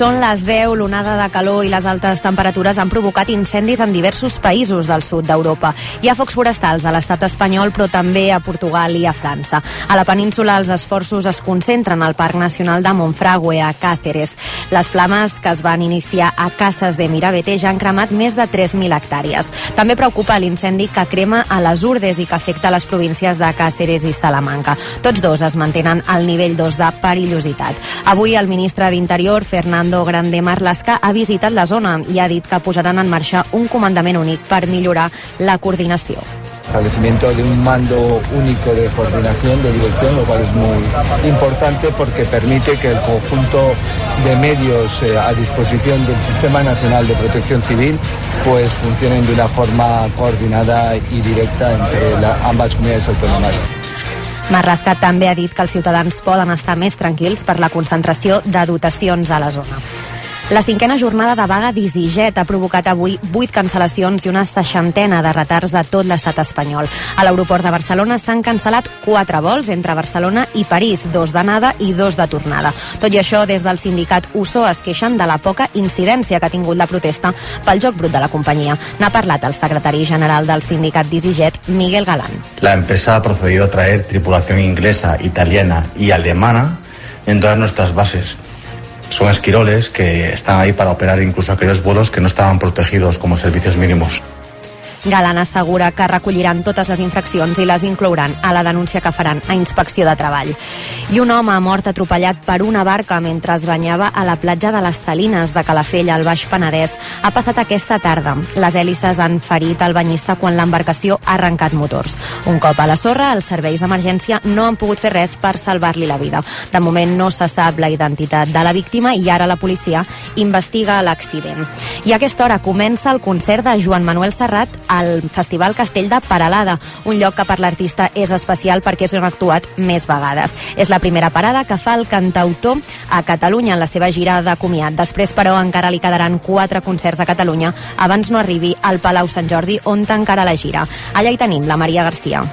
Són les 10. L'onada de calor i les altes temperatures han provocat incendis en diversos països del sud d'Europa. Hi ha focs forestals a l'estat espanyol, però també a Portugal i a França. A la península els esforços es concentren al Parc Nacional de Monfragüe, a Càceres. Les flames que es van iniciar a Cases de Mirabete ja han cremat més de 3.000 hectàrees. També preocupa l'incendi que crema a les Urdes i que afecta les províncies de Càceres i Salamanca. Tots dos es mantenen al nivell 2 de perillositat. Avui el ministre d'Interior Fernando Grande Marlaska, ha visitat la zona i ha dit que posaran en marxa un comandament únic per millorar la coordinació. establecimiento de un mando único de coordinación, de dirección, lo cual es muy importante porque permite que el conjunto de medios eh, a disposición del Sistema Nacional de Protección Civil pues funcionen de una forma coordinada y directa entre la, ambas comunidades autónomas. Marlaska també ha dit que els ciutadans poden estar més tranquils per la concentració de dotacions a la zona. La cinquena jornada de vaga d'EasyJet ha provocat avui vuit cancel·lacions i una seixantena de retards a tot l'estat espanyol. A l'aeroport de Barcelona s'han cancel·lat quatre vols entre Barcelona i París, dos d'anada i dos de tornada. Tot i això, des del sindicat USO es queixen de la poca incidència que ha tingut la protesta pel joc brut de la companyia. N'ha parlat el secretari general del sindicat d'EasyJet, Miguel Galán. La empresa ha procedido a traer tripulación inglesa, italiana y alemana en todas nuestras bases. Son esquiroles que están ahí para operar incluso aquellos vuelos que no estaban protegidos como servicios mínimos. Galan assegura que recolliran totes les infraccions i les inclouran a la denúncia que faran a Inspecció de Treball. I un home mort atropellat per una barca mentre es banyava a la platja de les Salines de Calafell, al Baix Penedès. Ha passat aquesta tarda. Les hèlices han ferit el banyista quan l'embarcació ha arrencat motors. Un cop a la sorra, els serveis d'emergència no han pogut fer res per salvar-li la vida. De moment no se sap la identitat de la víctima i ara la policia investiga l'accident. I a aquesta hora comença el concert de Joan Manuel Serrat al Festival Castell de Paralada, un lloc que per l'artista és especial perquè és on ha actuat més vegades. És la primera parada que fa el cantautor a Catalunya en la seva gira de comiat. Després, però, encara li quedaran quatre concerts a Catalunya abans no arribi al Palau Sant Jordi, on tancarà la gira. Allà hi tenim la Maria Garcia.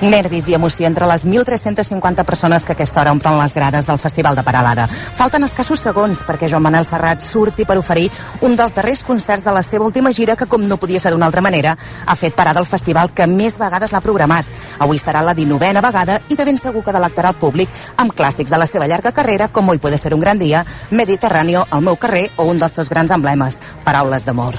Nervis i emoció entre les 1.350 persones que a aquesta hora omplen les grades del Festival de Paralada. Falten escassos segons perquè Joan Manel Serrat surti per oferir un dels darrers concerts de la seva última gira que, com no podia ser d'una altra manera, ha fet parada al festival que més vegades l'ha programat. Avui serà la 19a vegada i de ben segur que delectarà el públic amb clàssics de la seva llarga carrera com Hoy puede ser un gran dia, Mediterráneo, El meu carrer o un dels seus grans emblemes, Paraules d'amor.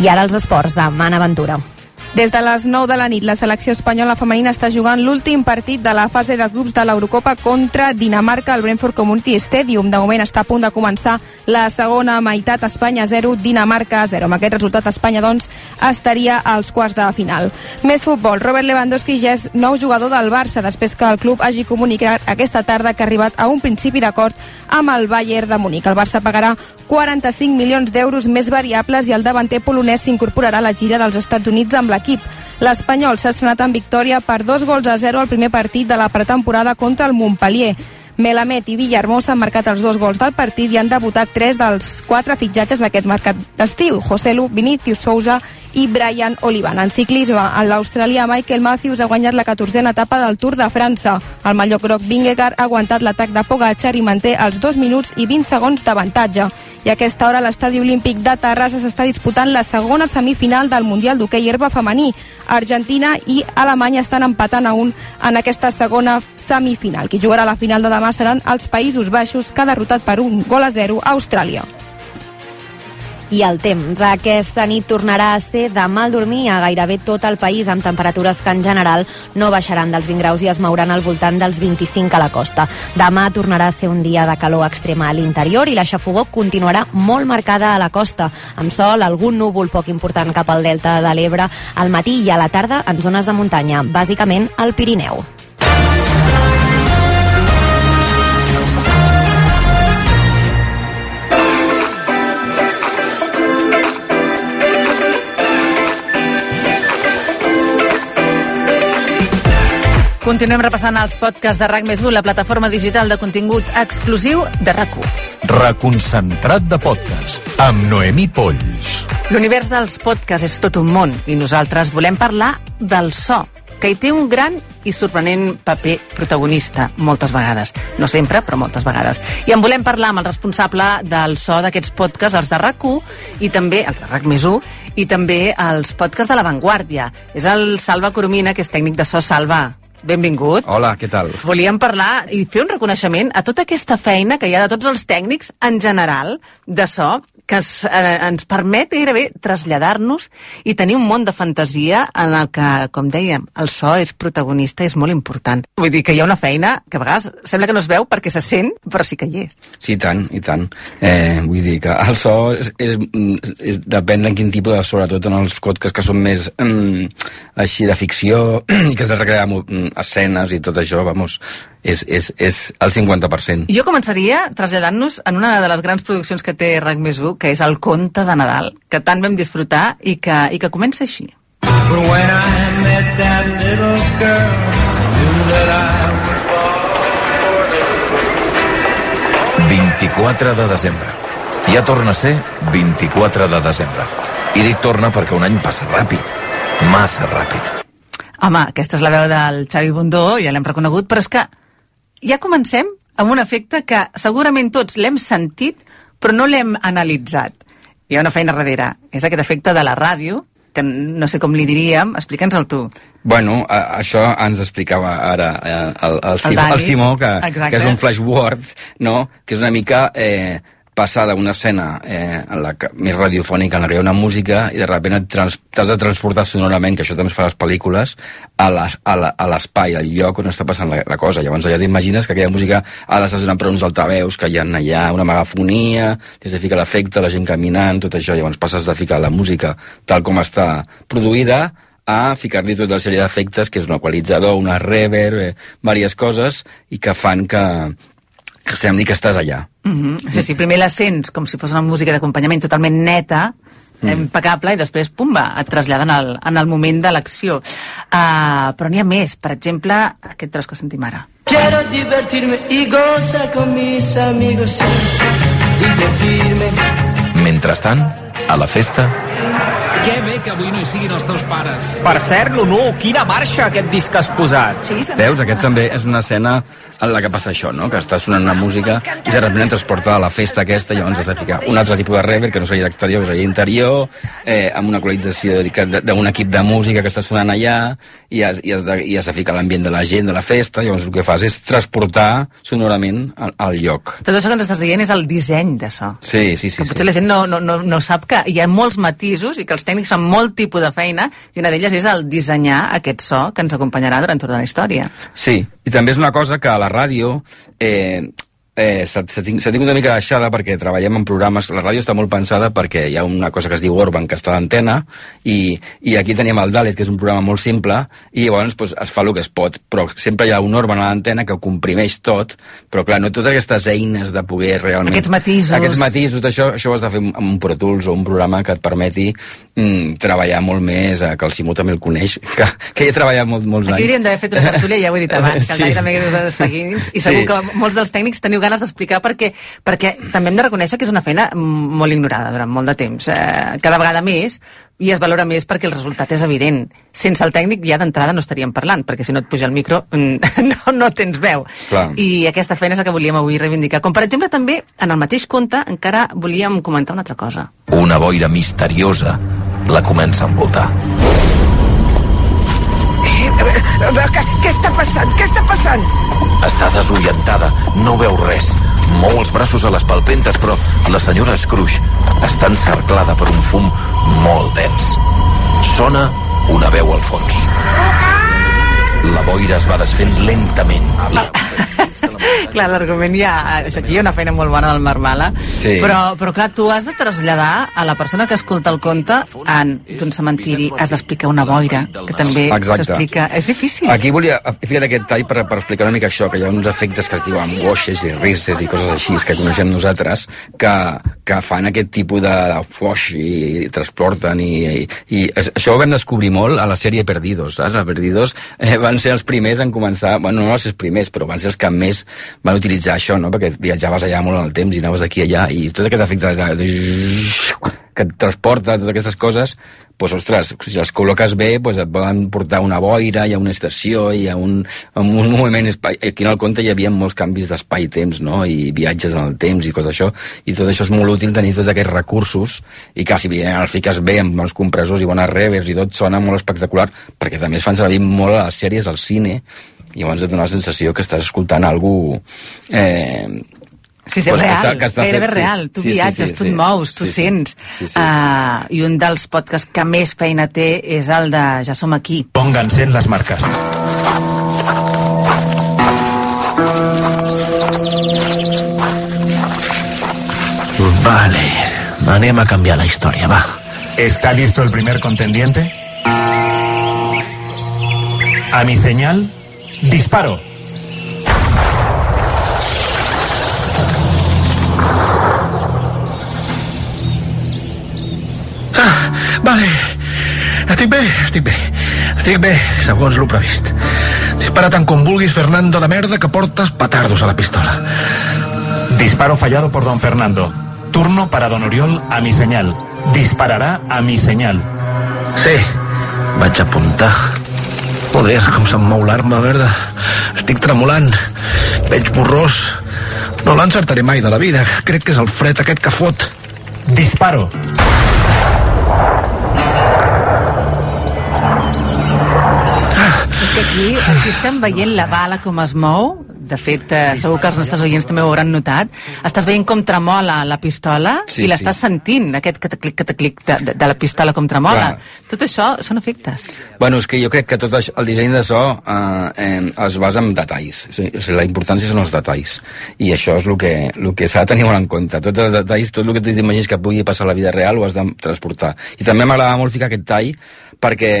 I ara els esports amb Anna Ventura. Des de les 9 de la nit, la selecció espanyola femenina està jugant l'últim partit de la fase de grups de l'Eurocopa contra Dinamarca al Brentford Community Stadium. De moment està a punt de començar la segona meitat, Espanya 0, Dinamarca 0. Amb aquest resultat, Espanya, doncs, estaria als quarts de final. Més futbol. Robert Lewandowski ja és nou jugador del Barça, després que el club hagi comunicat aquesta tarda que ha arribat a un principi d'acord amb el Bayern de Múnich. El Barça pagarà 45 milions d'euros més variables i el davanter polonès s'incorporarà a la gira dels Estats Units amb l'equip. L'Espanyol s'ha estrenat en victòria per dos gols a zero al primer partit de la pretemporada contra el Montpellier. Melamed i Villahermosa han marcat els dos gols del partit i han debutat tres dels quatre fitxatges d'aquest mercat d'estiu, José Lu, Vinicius Sousa i Brian Olivan. En ciclisme, l'australià Michael Matthews ha guanyat la 14a etapa del Tour de França. El mallot groc Vingegaard ha aguantat l'atac de Pogacar i manté els 2 minuts i 20 segons d'avantatge. I a aquesta hora l'estadi olímpic de Terrassa s'està disputant la segona semifinal del Mundial d'hoquei herba femení. Argentina i Alemanya estan empatant a un en aquesta segona semifinal. Qui jugarà la final de demà seran els Països Baixos, que ha derrotat per un gol a zero a Austràlia. I el temps. Aquesta nit tornarà a ser de mal dormir a gairebé tot el país, amb temperatures que en general no baixaran dels 20 graus i es mouran al voltant dels 25 a la costa. Demà tornarà a ser un dia de calor extrema a l'interior i la xafogó continuarà molt marcada a la costa, amb sol, algun núvol poc important cap al delta de l'Ebre al matí i a la tarda en zones de muntanya, bàsicament al Pirineu. Continuem repassant els podcasts de RAC més la plataforma digital de contingut exclusiu de rac Reconcentrat de podcast, amb Noemí Polls. L'univers dels podcasts és tot un món i nosaltres volem parlar del so, que hi té un gran i sorprenent paper protagonista, moltes vegades. No sempre, però moltes vegades. I en volem parlar amb el responsable del so d'aquests podcasts, els de rac i també els de RAC més i també els podcasts de La Vanguardia. És el Salva Coromina, que és tècnic de so. Salva, benvingut. Hola, què tal? Volíem parlar i fer un reconeixement a tota aquesta feina que hi ha de tots els tècnics en general de so que es, eh, ens permet gairebé traslladar-nos i tenir un món de fantasia en el que, com dèiem, el so és protagonista és molt important. Vull dir que hi ha una feina que a vegades sembla que no es veu perquè se sent, però sí que hi és. Sí, i tant, i tant. Eh, vull dir que el so és, és, és, depèn de quin tipus de, sobretot en els podcasts que són més mm, així de ficció i que es recrea mm, escenes i tot això, vamos, és, és, és el 50%. Jo començaria traslladant-nos en una de les grans produccions que té RAC més que és el conte de Nadal, que tant vam disfrutar i que, i que comença així. when I met that little girl, knew that I 24 de desembre. Ja torna a ser 24 de desembre. I dic torna perquè un any passa ràpid. Massa ràpid. Home, aquesta és la veu del Xavi Bundó, ja l'hem reconegut, però és que ja comencem amb un efecte que segurament tots l'hem sentit, però no l'hem analitzat. Hi ha una feina darrere. És aquest efecte de la ràdio, que no sé com li diríem, explica'ns-el tu. Bueno, a, això ens explicava ara eh, el, el, el, Simó, el Simó, que, que és un flashword, no? que és una mica eh, passar d'una escena eh, en la que, més radiofònica en la que hi ha una música i de sobte t'has de transportar sonorament, que això també es fa a les pel·lícules, a l'espai, al lloc on està passant la, la cosa. Llavors allà t'imagines que aquella música ha d'estar sonant per uns altaveus que hi ha allà, una megafonia, que de ficar l'efecte, la gent caminant, tot això. Llavors passes de ficar la música tal com està produïda a ficar-li tota la sèrie d'efectes, que és un equalitzador, una reverb, eh, diverses coses, i que fan que, que sembli que estàs allà. Mm -hmm. Sí, sí, primer la sents com si fos una música d'acompanyament totalment neta, mm. impecable, i després, pum, va, et trasllada en el, en el moment de l'acció. Uh, però n'hi ha més. Per exemple, aquest tros que sentim ara. Quiero divertirme y goza con mis amigos, divertirme. Mentrestant, a la festa... Que bé que avui no hi siguin els teus pares. Per cert, Nunu, quina marxa aquest disc has posat. Sí, Veus, aquest també és una escena en la que passa això, no? que està sonant una música i de sobte transporta a la festa aquesta i llavors has de ficar un altre tipus de reverb que no seria d'exterior, que seria interior eh, amb una equalització d'un equip de música que està sonant allà i has, i has, de, i has de ficar l'ambient de la gent de la festa, llavors el que fas és transportar sonorament al, al lloc. Tot això que ens estàs dient és el disseny d'això. Sí, sí, sí. Que potser sí. la gent no, no, no, no sap que hi ha molts matisos i que els tècnics fan molt tipus de feina i una d'elles és el dissenyar aquest so que ens acompanyarà durant tota la història. Sí, i també és una cosa que a la ràdio eh, eh, s'ha tingut una mica deixada perquè treballem en programes, la ràdio està molt pensada perquè hi ha una cosa que es diu Orban que està a l'antena i, i aquí tenim el Dalet que és un programa molt simple i llavors pues, es fa el que es pot però sempre hi ha un Orban a l'antena que ho comprimeix tot però clar, no totes aquestes eines de poder realment... Aquests matisos. Aquests matisos, això, això ho has de fer amb un Pro Tools o un programa que et permeti mm, treballar molt més, eh, que el Simó també el coneix, que, que hi ha treballat molt, molts anys. Aquí hauríem d'haver fet una tertúlia, ja ho he dit abans, que el sí. també que d'estar aquí dins, i segur sí. que molts dels tècnics teniu ganes d'explicar perquè, perquè també hem de reconèixer que és una feina molt ignorada durant molt de temps. Eh, cada vegada més i es valora més perquè el resultat és evident. Sense el tècnic ja d'entrada no estaríem parlant, perquè si no et puja el micro no, no tens veu. Clar. I aquesta feina és la que volíem avui reivindicar. Com per exemple també, en el mateix conte, encara volíem comentar una altra cosa. Una boira misteriosa la comença a envoltar. Què, què està passant? Què està passant? Està desorientada, no veu res. Mou els braços a les palpentes, però la senyora Scrooge està encerclada per un fum molt dens. Sona una veu al fons. La boira es va desfent lentament. La... clar, l'argument ja... Aquí hi ha una feina molt bona del Marmala, sí. però, però clar, tu has de traslladar a la persona que escolta el conte en d'un cementiri, has d'explicar una boira, que també s'explica... És difícil. Aquí volia ficar aquest tall per, per explicar una mica això, que hi ha uns efectes que es diuen washes i risses i coses així que coneixem nosaltres, que, que fan aquest tipus de, wash i, i transporten i, i, i això ho vam descobrir molt a la sèrie Perdidos, saps? A Perdidos eh, van ser els primers en començar, bueno, no els primers, però van ser els que més van utilitzar això, no? Perquè viatjaves allà molt en el temps i anaves aquí allà i tot aquest efecte de, de, que et transporta totes aquestes coses, doncs, ostres, si les col·loques bé, doncs et poden portar una boira, hi ha una estació, hi ha un, un moviment espai... Aquí en el conte hi havia molts canvis d'espai i temps, no? I viatges en el temps i tot això, i tot això és molt útil tenir tots aquests recursos, i que si els fiques bé amb bons compressors i bones revers i tot, sona molt espectacular, perquè també es fan servir molt a les sèries, al cine, llavors et dona la sensació que estàs escoltant algú eh, Sí, sí, pues real, que està, que està gairebé fet, real. Tu sí, viatges, sí, sí, tu et mous, tu sí, sents. Sí, sí. Uh, I un dels podcasts que més feina té és el de Ja som aquí. Pónganse en les marques. Vale, anem a canviar la història, va. ¿Está listo el primer contendiente? A mi señal, disparo. Vale. Estic bé, estic bé. Estic bé, segons l'ho previst. Dispara tant com vulguis, Fernando de merda, que portes petardos a la pistola. Disparo fallado por don Fernando. Turno para don Oriol a mi señal. Dispararà a mi senyal. Sí, vaig apuntar. Joder, com se'm mou l'arma verda. Estic tremolant. Veig borrós. No l'encertaré mai de la vida. Crec que és el fred aquest que fot. Disparo. que aquí, aquí estem veient la bala com es mou, de fet, eh, segur que els nostres oients també ho hauran notat, estàs veient com tremola la pistola sí, i l'estàs sí. sentint, aquest cataclic, cataclic de, de, de la pistola com tremola. Clar. Tot això són efectes. Bueno, és que jo crec que tot això, el disseny de so eh, eh, es basa en detalls. O sigui, la importància són els detalls. I això és el que, el que s'ha de tenir molt en compte. Tots els detalls, tot el que t'imagines que pugui passar a la vida real ho has de transportar. I també m'agradava molt ficar aquest tall perquè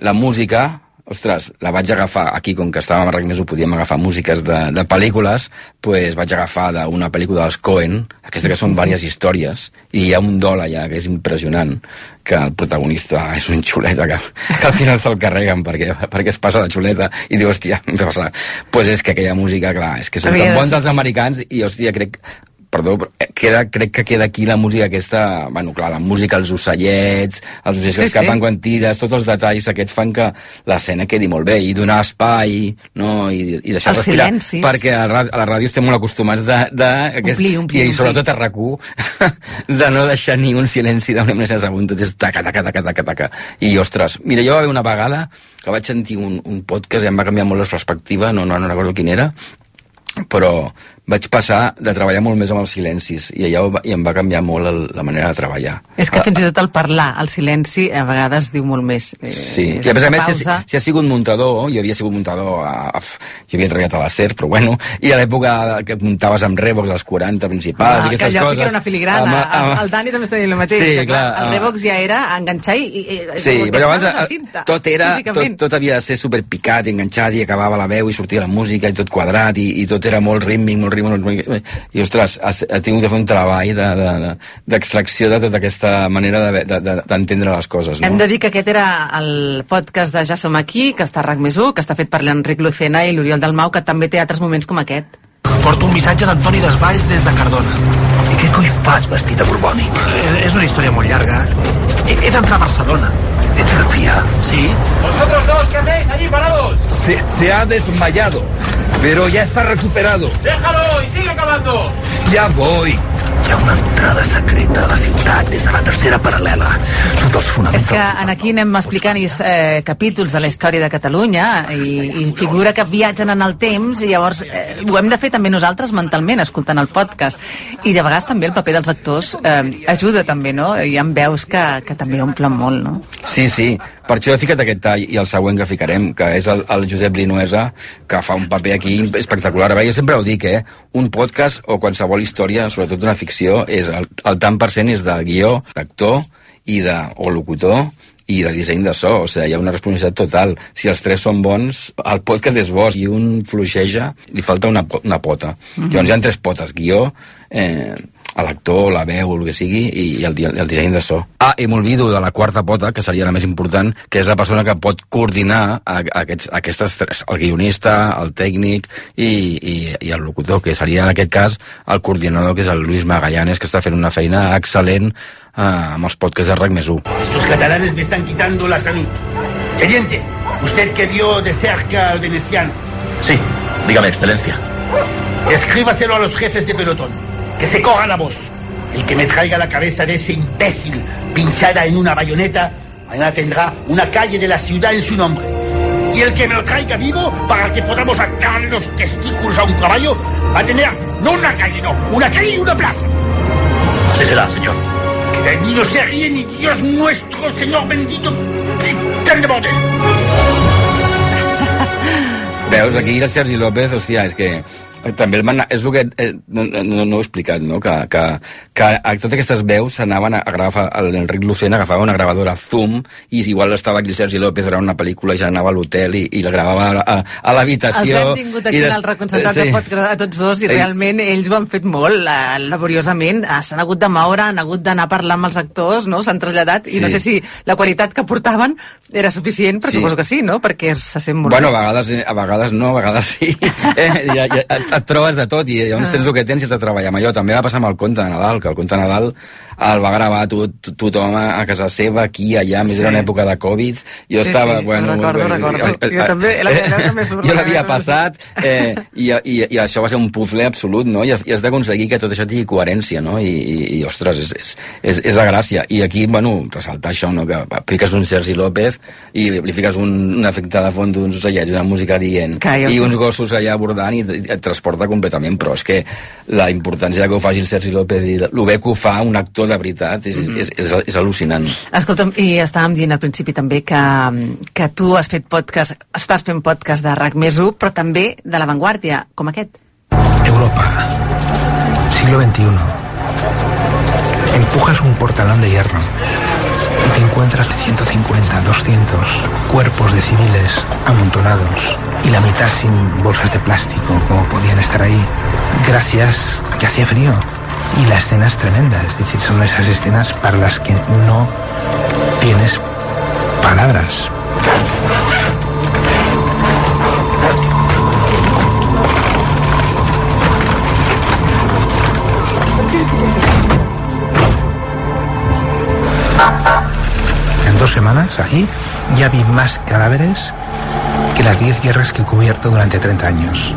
la música ostres, la vaig agafar aquí, com que estàvem a RAC ho podíem agafar músiques de, de pel·lícules, pues vaig agafar d'una pel·lícula dels Coen, aquesta que són diverses històries, i hi ha un dol allà que és impressionant, que el protagonista és un xuleta que, que al final se'l carreguen perquè, perquè es passa la xuleta i diu, hòstia, em passa. Pues és que aquella música, clar, és que són tan bons els americans i, hòstia, crec perdó, eh, queda, crec que queda aquí la música aquesta, bueno, clar, la música, els ocellets, els ocells sí, que escapen sí. quan tires, tots els detalls aquests fan que l'escena quedi molt bé, i donar espai, no? I, i deixar els respirar, silencis. perquè a la, a la ràdio estem molt acostumats de... de aquest, omplir, omplir, I sobretot a rac de no deixar ni un silenci d'un minut sense segon, tot és taca, taca, taca, taca, taca. I, ostres, mira, jo va haver una vegada que vaig sentir un, un podcast i em va canviar molt la perspectiva, no, no, no recordo quin era, però vaig passar de treballar molt més amb els silencis i allà i em va canviar molt el, la manera de treballar. És que fins i tot el parlar, el silenci, a vegades diu molt més. Eh, sí, i a més a més, si, si has sigut muntador, jo havia sigut muntador, a, a, jo havia treballat a la SER, però bueno, i a l'època que muntaves amb Revox, els 40 principals, ah, i aquestes que allò coses... sí que era una filigrana, amb, amb... el Dani també està dient el mateix, sí, clar, clar, el Revox ja era enganxar i... i sí, però cinta, tot, era, tot, tot havia de ser superpicat i enganxat i acabava la veu i sortia la música i tot quadrat i, i tot era molt rítmic, molt rítmic, molt i ostres, has, has tingut de fer un treball d'extracció de, de, de, de tota aquesta manera d'entendre de, de, les coses. No? Hem de dir que aquest era el podcast de Ja som aquí, que està a RAC més que està fet per l'Enric Lucena i l'Oriol Dalmau, que també té altres moments com aquest. Porto un missatge d'Antoni Desvalls des de Cardona. I què coi fas vestit de borbònic? Eh, és una història molt llarga. He, he d'entrar a Barcelona. ¿Ets el FIA? Sí. ¿Vosotros dos qué hacéis allí parados? Se, se ha desmayado, pero ya está recuperado. ¡Déjalo y sigue acabando! Ya voy. Hi ha una entrada secreta a la ciutat des de la tercera paral·lela, sota els fonaments... És que en aquí anem explicant eh, capítols de la història de Catalunya i, i figura que viatgen en el temps i llavors eh, ho hem de fer també nosaltres mentalment, escoltant el podcast. I de vegades també el paper dels actors eh, ajuda també, no? Hi ha veus que, que també omplen molt, no? Sí, sí, per això he ficat aquest tall i el següent que ficarem, que és el, el Josep Linuesa, que fa un paper aquí espectacular. A veure, jo sempre ho dic, eh? Un podcast o qualsevol història, sobretot una ficció, és el, el tant per cent és de guió, d'actor i de, o locutor, i de disseny de so, o sigui, hi ha una responsabilitat total. Si els tres són bons, el podcast és bo, i un fluixeja, li falta una, una pota. Mm -hmm. Llavors hi ha tres potes, guió, eh, a l'actor, la veu, el que sigui, i, i el, el disseny de so. Ah, i m'olvido de la quarta pota, que seria la més important, que és la persona que pot coordinar a, a aquests, a aquestes tres, el guionista, el tècnic i, i, i el locutor, que seria en aquest cas el coordinador, que és el Luis Magallanes, que està fent una feina excel·lent eh, amb els podcasts de RAC més 1. Estos catalanes me están quitando la salud. Teniente, usted que vio de cerca al veneciano. Sí, dígame, excelencia. Escríbaselo a los jefes de pelotón. Que se coja la voz. El que me traiga la cabeza de ese imbécil pinchada en una bayoneta, mañana tendrá una calle de la ciudad en su nombre. Y el que me lo traiga vivo para que podamos atarle los testículos a un caballo, va a tener no una calle, no, una calle y una plaza. Así será, señor. Que de mí no se ríe ni Dios nuestro, Señor bendito. ¡Ten de bote! Veus, aquí el Sergi López, hòstia, és que també el man... és el que eh, no, no, no ho he explicat, no? que, que, que totes aquestes veus s'anaven a, a gravar, l'Enric Lucena agafava una gravadora Zoom i igual estava aquí el Sergi López gravant una pel·lícula i ja anava a l'hotel i, i la gravava a, a, a l'habitació. Els hem tingut aquí en el reconcentrat sí. de podcast a tots dos i Ei. realment ells ho han fet molt eh, laboriosament, ah, s'han hagut de moure, han hagut d'anar a parlar amb els actors, no? s'han traslladat sí. i no sé si la qualitat que portaven era suficient, però sí. suposo que sí, no? perquè se sent molt Bueno, a vegades, a vegades no, a vegades sí. eh, ja, ja, et trobes de tot i llavors ah. tens el que tens i has de treballar amb allò. També va passar amb el conte de Nadal, que el conte de Nadal el va gravar tot, tothom a casa seva, aquí, allà, més sí. era una època de Covid. Jo sí, estava, sí, bueno... recordo, bueno, recordo. El, jo també, la, jo l'havia passat eh, i, i, i això va ser un puzzle absolut, no? I, i has d'aconseguir que tot això tingui coherència, no? I, i, i ostres, és, és, és, és la gràcia. I aquí, bueno, ressaltar això, no? Que apliques un Sergi López i li fiques un, un efecte de fons d'uns ocellets, una música dient, i uns gossos allà abordant i et transporta completament, però és que la importància que ho faci el Sergi López i el bé que ho fa un actor de veritat és, mm -hmm. és, és, és al·lucinant. Escolta'm, i estàvem dient al principi també que, que tu has fet podcast, estàs fent podcast de RAC més 1, però també de l'avantguàrdia, com aquest. Europa, siglo XXI. Empujas un portalón de hierro y te encuentras 150, 200 cuerpos de civiles amontonados y la mitad sin bolsas de plástico como podían estar ahí gracias que hacía frío y la escena es tremenda, es decir, son esas escenas para las que no tienes palabras. dos semanas, ahí, ya vi más cadáveres que las 10 guerras que he cubierto durante 30 años.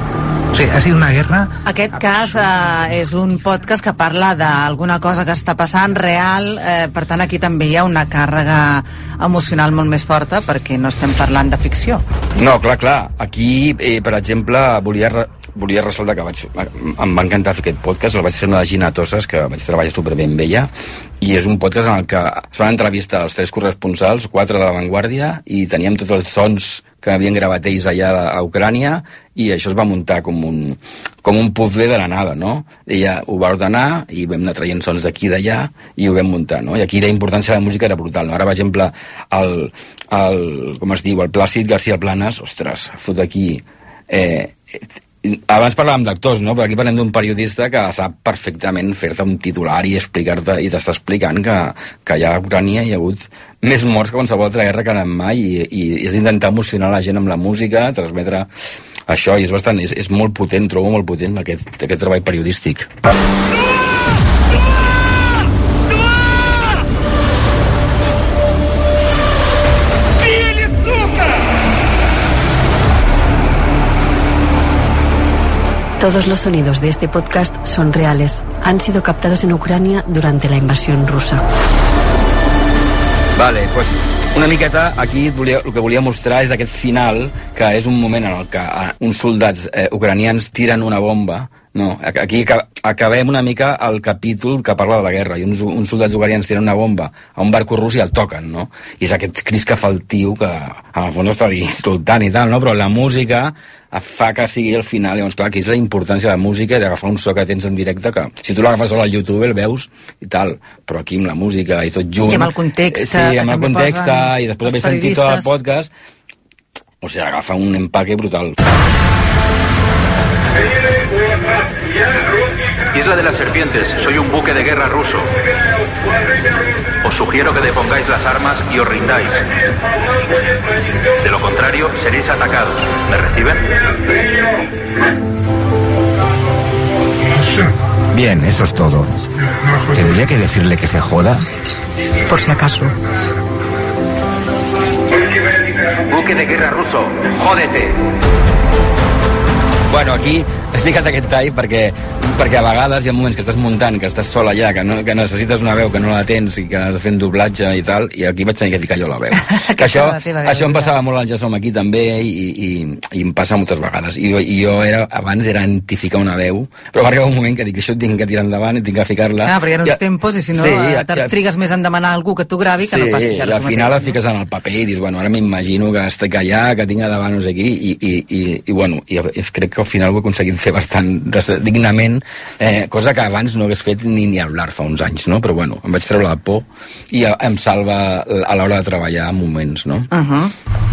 O sigui, ha sigut una guerra... Aquest cas eh, és un podcast que parla d'alguna cosa que està passant real, eh, per tant aquí també hi ha una càrrega emocional molt més forta perquè no estem parlant de ficció. No, clar, clar. Aquí, eh, per exemple, volia, volia ressaltar que vaig, em va encantar fer aquest podcast, el vaig fer amb la Gina Tosses, que vaig treballar superbé amb ella, i és un podcast en el que es van entrevistar els tres corresponsals, quatre de l'avantguàrdia, i teníem tots els sons que havien gravat ells allà a Ucrània i això es va muntar com un, com un puzzle de la nada, no? Ella ho va ordenar i vam anar traient sons d'aquí i d'allà i ho vam muntar, no? I aquí la importància de la música era brutal, no? Ara, per exemple, el, el com es diu, el Plàcid García Planas, ostres, fot aquí... Eh, abans parlàvem d'actors, no? però aquí parlem d'un periodista que sap perfectament fer-te un titular i explicar-te i t'està explicant que, que allà a Ucrània hi ha hagut més morts que qualsevol altra guerra que anat mai i, i, i és d'intentar emocionar la gent amb la música, transmetre això i és bastant, és, és molt potent, trobo molt potent aquest, aquest treball periodístic. Todos los sonidos de este podcast son reales. Han sido captados en Ucrania durante la invasión rusa. Vale, pues Una miqueta aquí volia, el que volia mostrar és aquest final, que és un moment en el que eh, uns soldats eh, ucranians tiren una bomba no, aquí acabem una mica el capítol que parla de la guerra i uns, uns soldats ucranians tiren una bomba a un barco rus i el toquen, no? I és aquest cris que fa el tio que en el fons està insultant i tal, no? Però la música fa que sigui el final, llavors clar, aquí és la importància de la música i d'agafar un so que tens en directe que si tu l'agafes al YouTube el veus i tal, però aquí amb la música i tot junt... I amb el context. Sí, amb el context i després haver sentit tot el podcast o sigui, agafa un empaque brutal. Isla de las Serpientes, soy un buque de guerra ruso. Os sugiero que depongáis las armas y os rindáis. De lo contrario, seréis atacados. ¿Me reciben? Bien, eso es todo. ¿Tendría que decirle que se joda? Por si acaso. Buque de guerra ruso, jódete. Bueno, aquí he explicat aquest tall perquè, perquè a vegades hi ha moments que estàs muntant, que estàs sol allà, que, no, que necessites una veu que no la tens i que has de fer un doblatge i tal, i aquí vaig tenir que ficar jo la veu. que això, això em passava molt al Jasom aquí també i, i, i em passa moltes vegades. I, i jo era, abans era identificar una veu, però va arribar un moment que dic, això tinc que tirar endavant i tinc que ficar-la. Ah, però hi ha uns ja, tempos i si no sí, ja, ja, trigues més en demanar a algú que t'ho gravi que sí, no pas ficar i al final no? et fiques en el paper i dius, bueno, ara m'imagino que estic allà, que tinc a davant no sé qui, i, i, i, i bueno, i, i crec que al final ho he aconseguit fer bastant dignament, eh, cosa que abans no hagués fet ni ni hablar fa uns anys, no? Però bueno, em vaig treure la por i em salva a l'hora de treballar en moments, no? Uh -huh.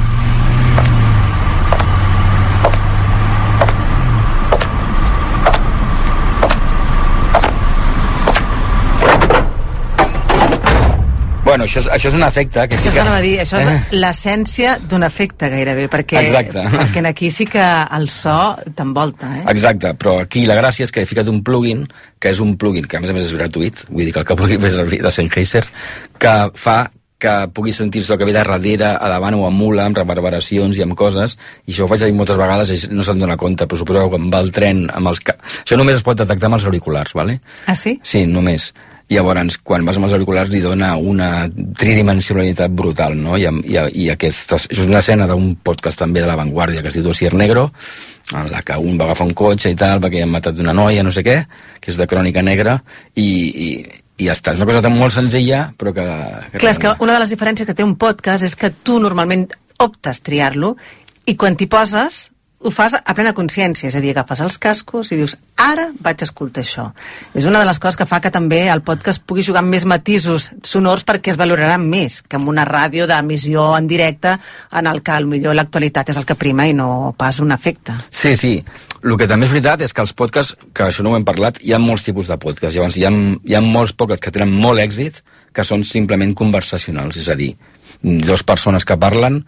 Bueno, això és, això és un efecte que això sí que... Això dir, això és eh? l'essència d'un efecte gairebé, perquè, Exacte. perquè aquí sí que el so t'envolta. Eh? Exacte, però aquí la gràcia és que he ficat un plugin, que és un plugin que a més a més és gratuït, vull dir que el que pugui fer servir de Sennheiser, que fa que pugui sentir-se el que ve de darrere, a davant o a mula, amb reverberacions i amb coses, i això ho faig moltes vegades i no se'n dona compte, però suposo que quan va el tren amb els... Això només es pot detectar amb els auriculars, ¿vale? Ah, sí? Sí, només llavors quan vas amb els auriculars li dona una tridimensionalitat brutal no? I, i, i aquesta, és una escena d'un podcast també de La Vanguardia que es diu Dossier Negro en la que un va agafar un cotxe i tal perquè han matat una noia, no sé què que és de crònica negra i, i, i ja està, és una cosa tan molt senzilla però que... que Clar, és que una de les diferències que té un podcast és que tu normalment optes triar-lo i quan t'hi poses ho fas a plena consciència, és a dir, agafes els cascos i dius, ara vaig escoltar això. És una de les coses que fa que també el podcast pugui jugar amb més matisos sonors perquè es valoraran més que amb una ràdio d'emissió en directe en el que millor l'actualitat és el que prima i no pas un efecte. Sí, sí. El que també és veritat és que els podcasts, que això no ho hem parlat, hi ha molts tipus de podcasts. Llavors, hi ha, hi ha molts podcasts que tenen molt èxit que són simplement conversacionals, és a dir, dues persones que parlen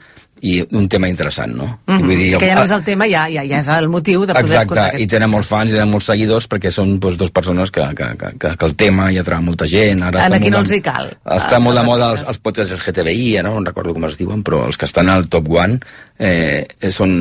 i un tema interessant, no? Mm -hmm. vull dir, que ja no és el tema, ja, ja, ja és el motiu de poder Exacte, escoltar Exacte, i tenen molts fans i tenen molts seguidors perquè són doncs, dues persones que, que, que, que, el tema ja troba molta gent. Ara en aquí no els hi cal. Està molt de moda els, els podcasts LGTBI, no? no recordo com es diuen, però els que estan al top one eh, són,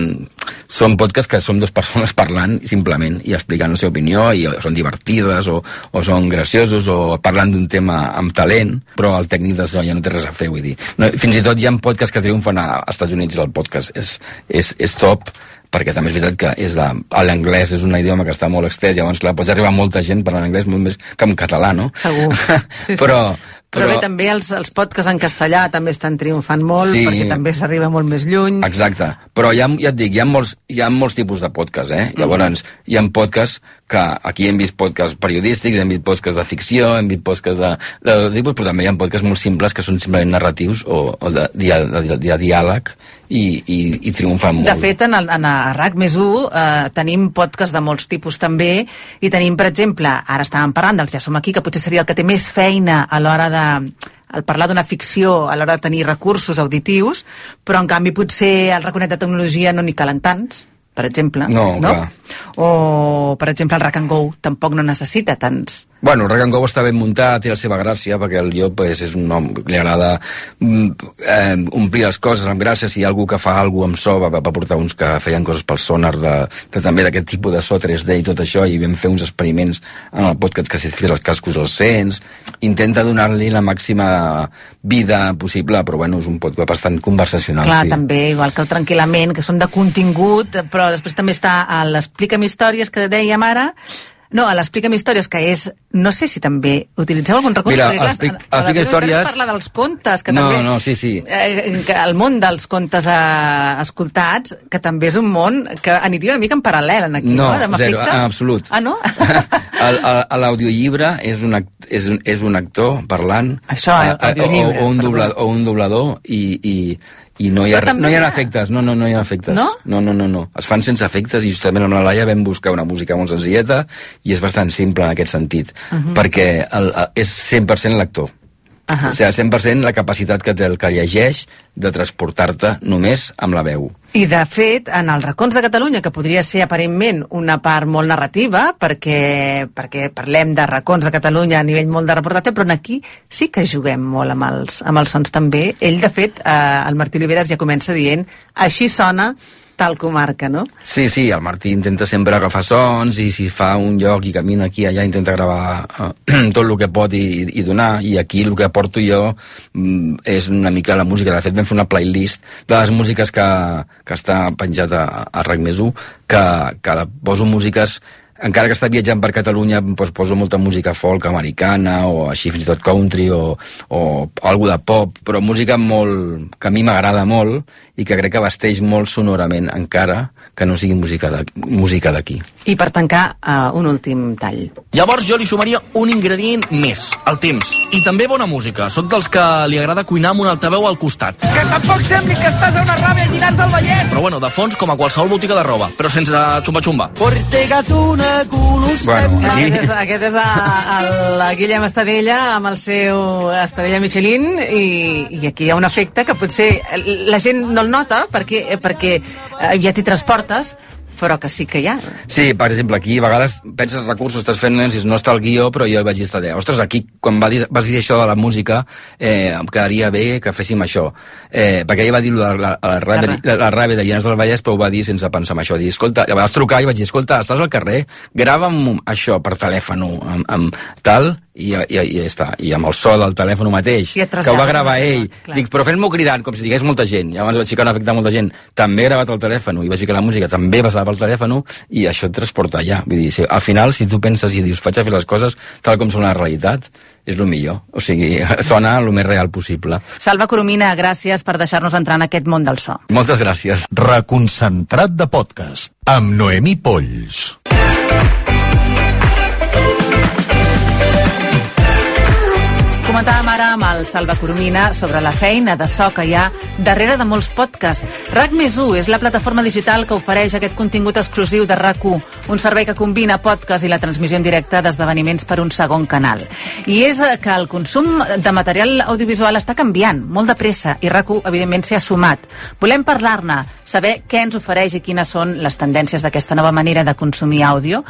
són podcasts que són dues persones parlant simplement i explicant la seva opinió i són divertides o, o són graciosos o parlant d'un tema amb talent, però el tècnic d'això ja no té res a fer, vull dir. No, fins i tot hi ha podcasts que triomfen a Estats Estats Units el podcast és, és, és top perquè també és veritat que és de, l'anglès és un idioma que està molt extès, llavors clar, pots arribar a molta gent per l'anglès molt més que en català, no? Segur. Sí, sí. però, però, però bé, també els, els podcasts en castellà també estan triomfant molt, sí, perquè també s'arriba molt més lluny. Exacte, però ja, ja et dic, hi ha molts, hi ha molts tipus de podcasts, eh? Llavors, mm -hmm. hi ha podcasts que aquí hem vist podcasts periodístics, hem vist podcasts de ficció, hem vist podcasts de, de, de tipus, però també hi ha podcasts molt simples que són simplement narratius o, o de, de, de, de, de diàleg i, i, i triomfen molt. De fet, en, el, en a RAC més 1 eh, tenim podcasts de molts tipus també i tenim, per exemple, ara estàvem parlant dels Ja som aquí, que potser seria el que té més feina a l'hora de al parlar d'una ficció a l'hora de tenir recursos auditius, però en canvi potser el raconet de tecnologia no n'hi calen tants per exemple. No, no? O, per exemple, el Rack and Go tampoc no necessita tants Bueno, Rock and Go està ben muntat, té la seva gràcia, perquè el Llop pues, és un home que li agrada mm, eh, omplir les coses amb gràcies, i hi ha algú que fa alguna amb so, va, va portar uns que feien coses pel sonar, de, de també d'aquest tipus de so 3D i tot això, i vam fer uns experiments en el podcast que si et fiques els cascos els sents, intenta donar-li la màxima vida possible, però bueno, és un podcast bastant conversacional. Clar, sí. també, igual que el Tranquil·lament, que són de contingut, però després també està a l'Explica'm històries que dèiem ara, no, a l'Explica'm Històries, que és... No sé si també utilitzeu algun recurs. Mira, a- explica històries- es parla dels contes, que no, també... no, sí, sí. Eh, que el món dels contes eh, escoltats, que també és un món que aniria una mica en paral·lel en aquí, no? No, Amb zero, en absolut. Ah, no? L'audiollibre és, un, act- és, un, és un actor parlant Això, eh, eh, o, o, un doblador, o un doblador i, i, i no hi, ha, no hi ha efectes, no, no, no hi ha efectes. No? No, no, no, no. Es fan sense efectes i justament amb la Laia vam buscar una música molt senzilleta i és bastant simple en aquest sentit, Mhm. perquè el, el, és 100% l'actor. Uh -huh. O sigui, 100% la capacitat que té el que llegeix de transportar-te només amb la veu. I, de fet, en els racons de Catalunya, que podria ser aparentment una part molt narrativa, perquè, perquè parlem de racons de Catalunya a nivell molt de reportatge, però aquí sí que juguem molt amb els, amb els sons també. Ell, de fet, eh, el Martí Oliveres ja comença dient així sona tal comarca, no? Sí, sí, el Martí intenta sempre agafar sons i si fa un lloc i camina aquí allà intenta gravar eh, tot el que pot i, i donar i aquí el que porto jo mm, és una mica la música, de fet vam fer una playlist de les músiques que, que està penjat a, a RAC més 1 que, que la poso músiques encara que està viatjant per Catalunya doncs poso molta música folk americana o així fins i tot country o, o algo de pop, però música molt, que a mi m'agrada molt i que crec que vesteix molt sonorament encara que no sigui música de- música d'aquí. I per tancar, uh, un últim tall. Llavors jo li sumaria un ingredient més, el temps. I també bona música. Soc dels que li agrada cuinar amb un altaveu al costat. Que tampoc sembli que estàs a una ràbia girant del Vallès. Però bueno, de fons com a qualsevol botiga de roba, però sense xumba-xumba. Bueno, Aquest és, aquest és a, el Guillem Estadella amb el seu Estadella Michelin i, i aquí hi ha un efecte que potser la gent no el nota perquè, perquè eh, ja t'hi transportes però que sí que hi ha. Sí, per exemple, aquí a vegades penses recursos, estàs fent si no està el guió, però jo vaig dir, estar ostres, aquí quan va dir, vas dir això de la música, eh, em quedaria bé que féssim això. Eh, perquè ella va dir la, la, la, ràbia, la, la ràbia de Llinars del Vallès, però ho va dir sense pensar en això. Dir, escolta, i vas trucar i vaig dir, escolta, estàs al carrer, grava'm això per telèfon, amb, amb tal, i, i, i ja està. I amb el so del telèfon mateix, I que ho va gravar ell. clar. Dic, però fent-m'ho cridant, com si digués molta gent. Llavors vaig ficar un efecte molta gent. També he gravat el telèfon i vaig ficar la música, també passava pel telèfon i això et transporta allà. Vull dir, si, al final, si tu penses i dius, faig a fer les coses tal com són la realitat, és el millor. O sigui, sona el més real possible. Salva Coromina, gràcies per deixar-nos entrar en aquest món del so. Moltes gràcies. Reconcentrat de podcast amb Noemí Polls. Comentàvem ara amb el Salva Coromina sobre la feina de so que hi ha darrere de molts podcasts. RAC més 1 és la plataforma digital que ofereix aquest contingut exclusiu de RAC1, un servei que combina podcast i la transmissió en directe d'esdeveniments per un segon canal. I és eh, que el consum de material audiovisual està canviant molt de pressa i RAC1, evidentment, s'hi ha sumat. Volem parlar-ne, saber què ens ofereix i quines són les tendències d'aquesta nova manera de consumir àudio.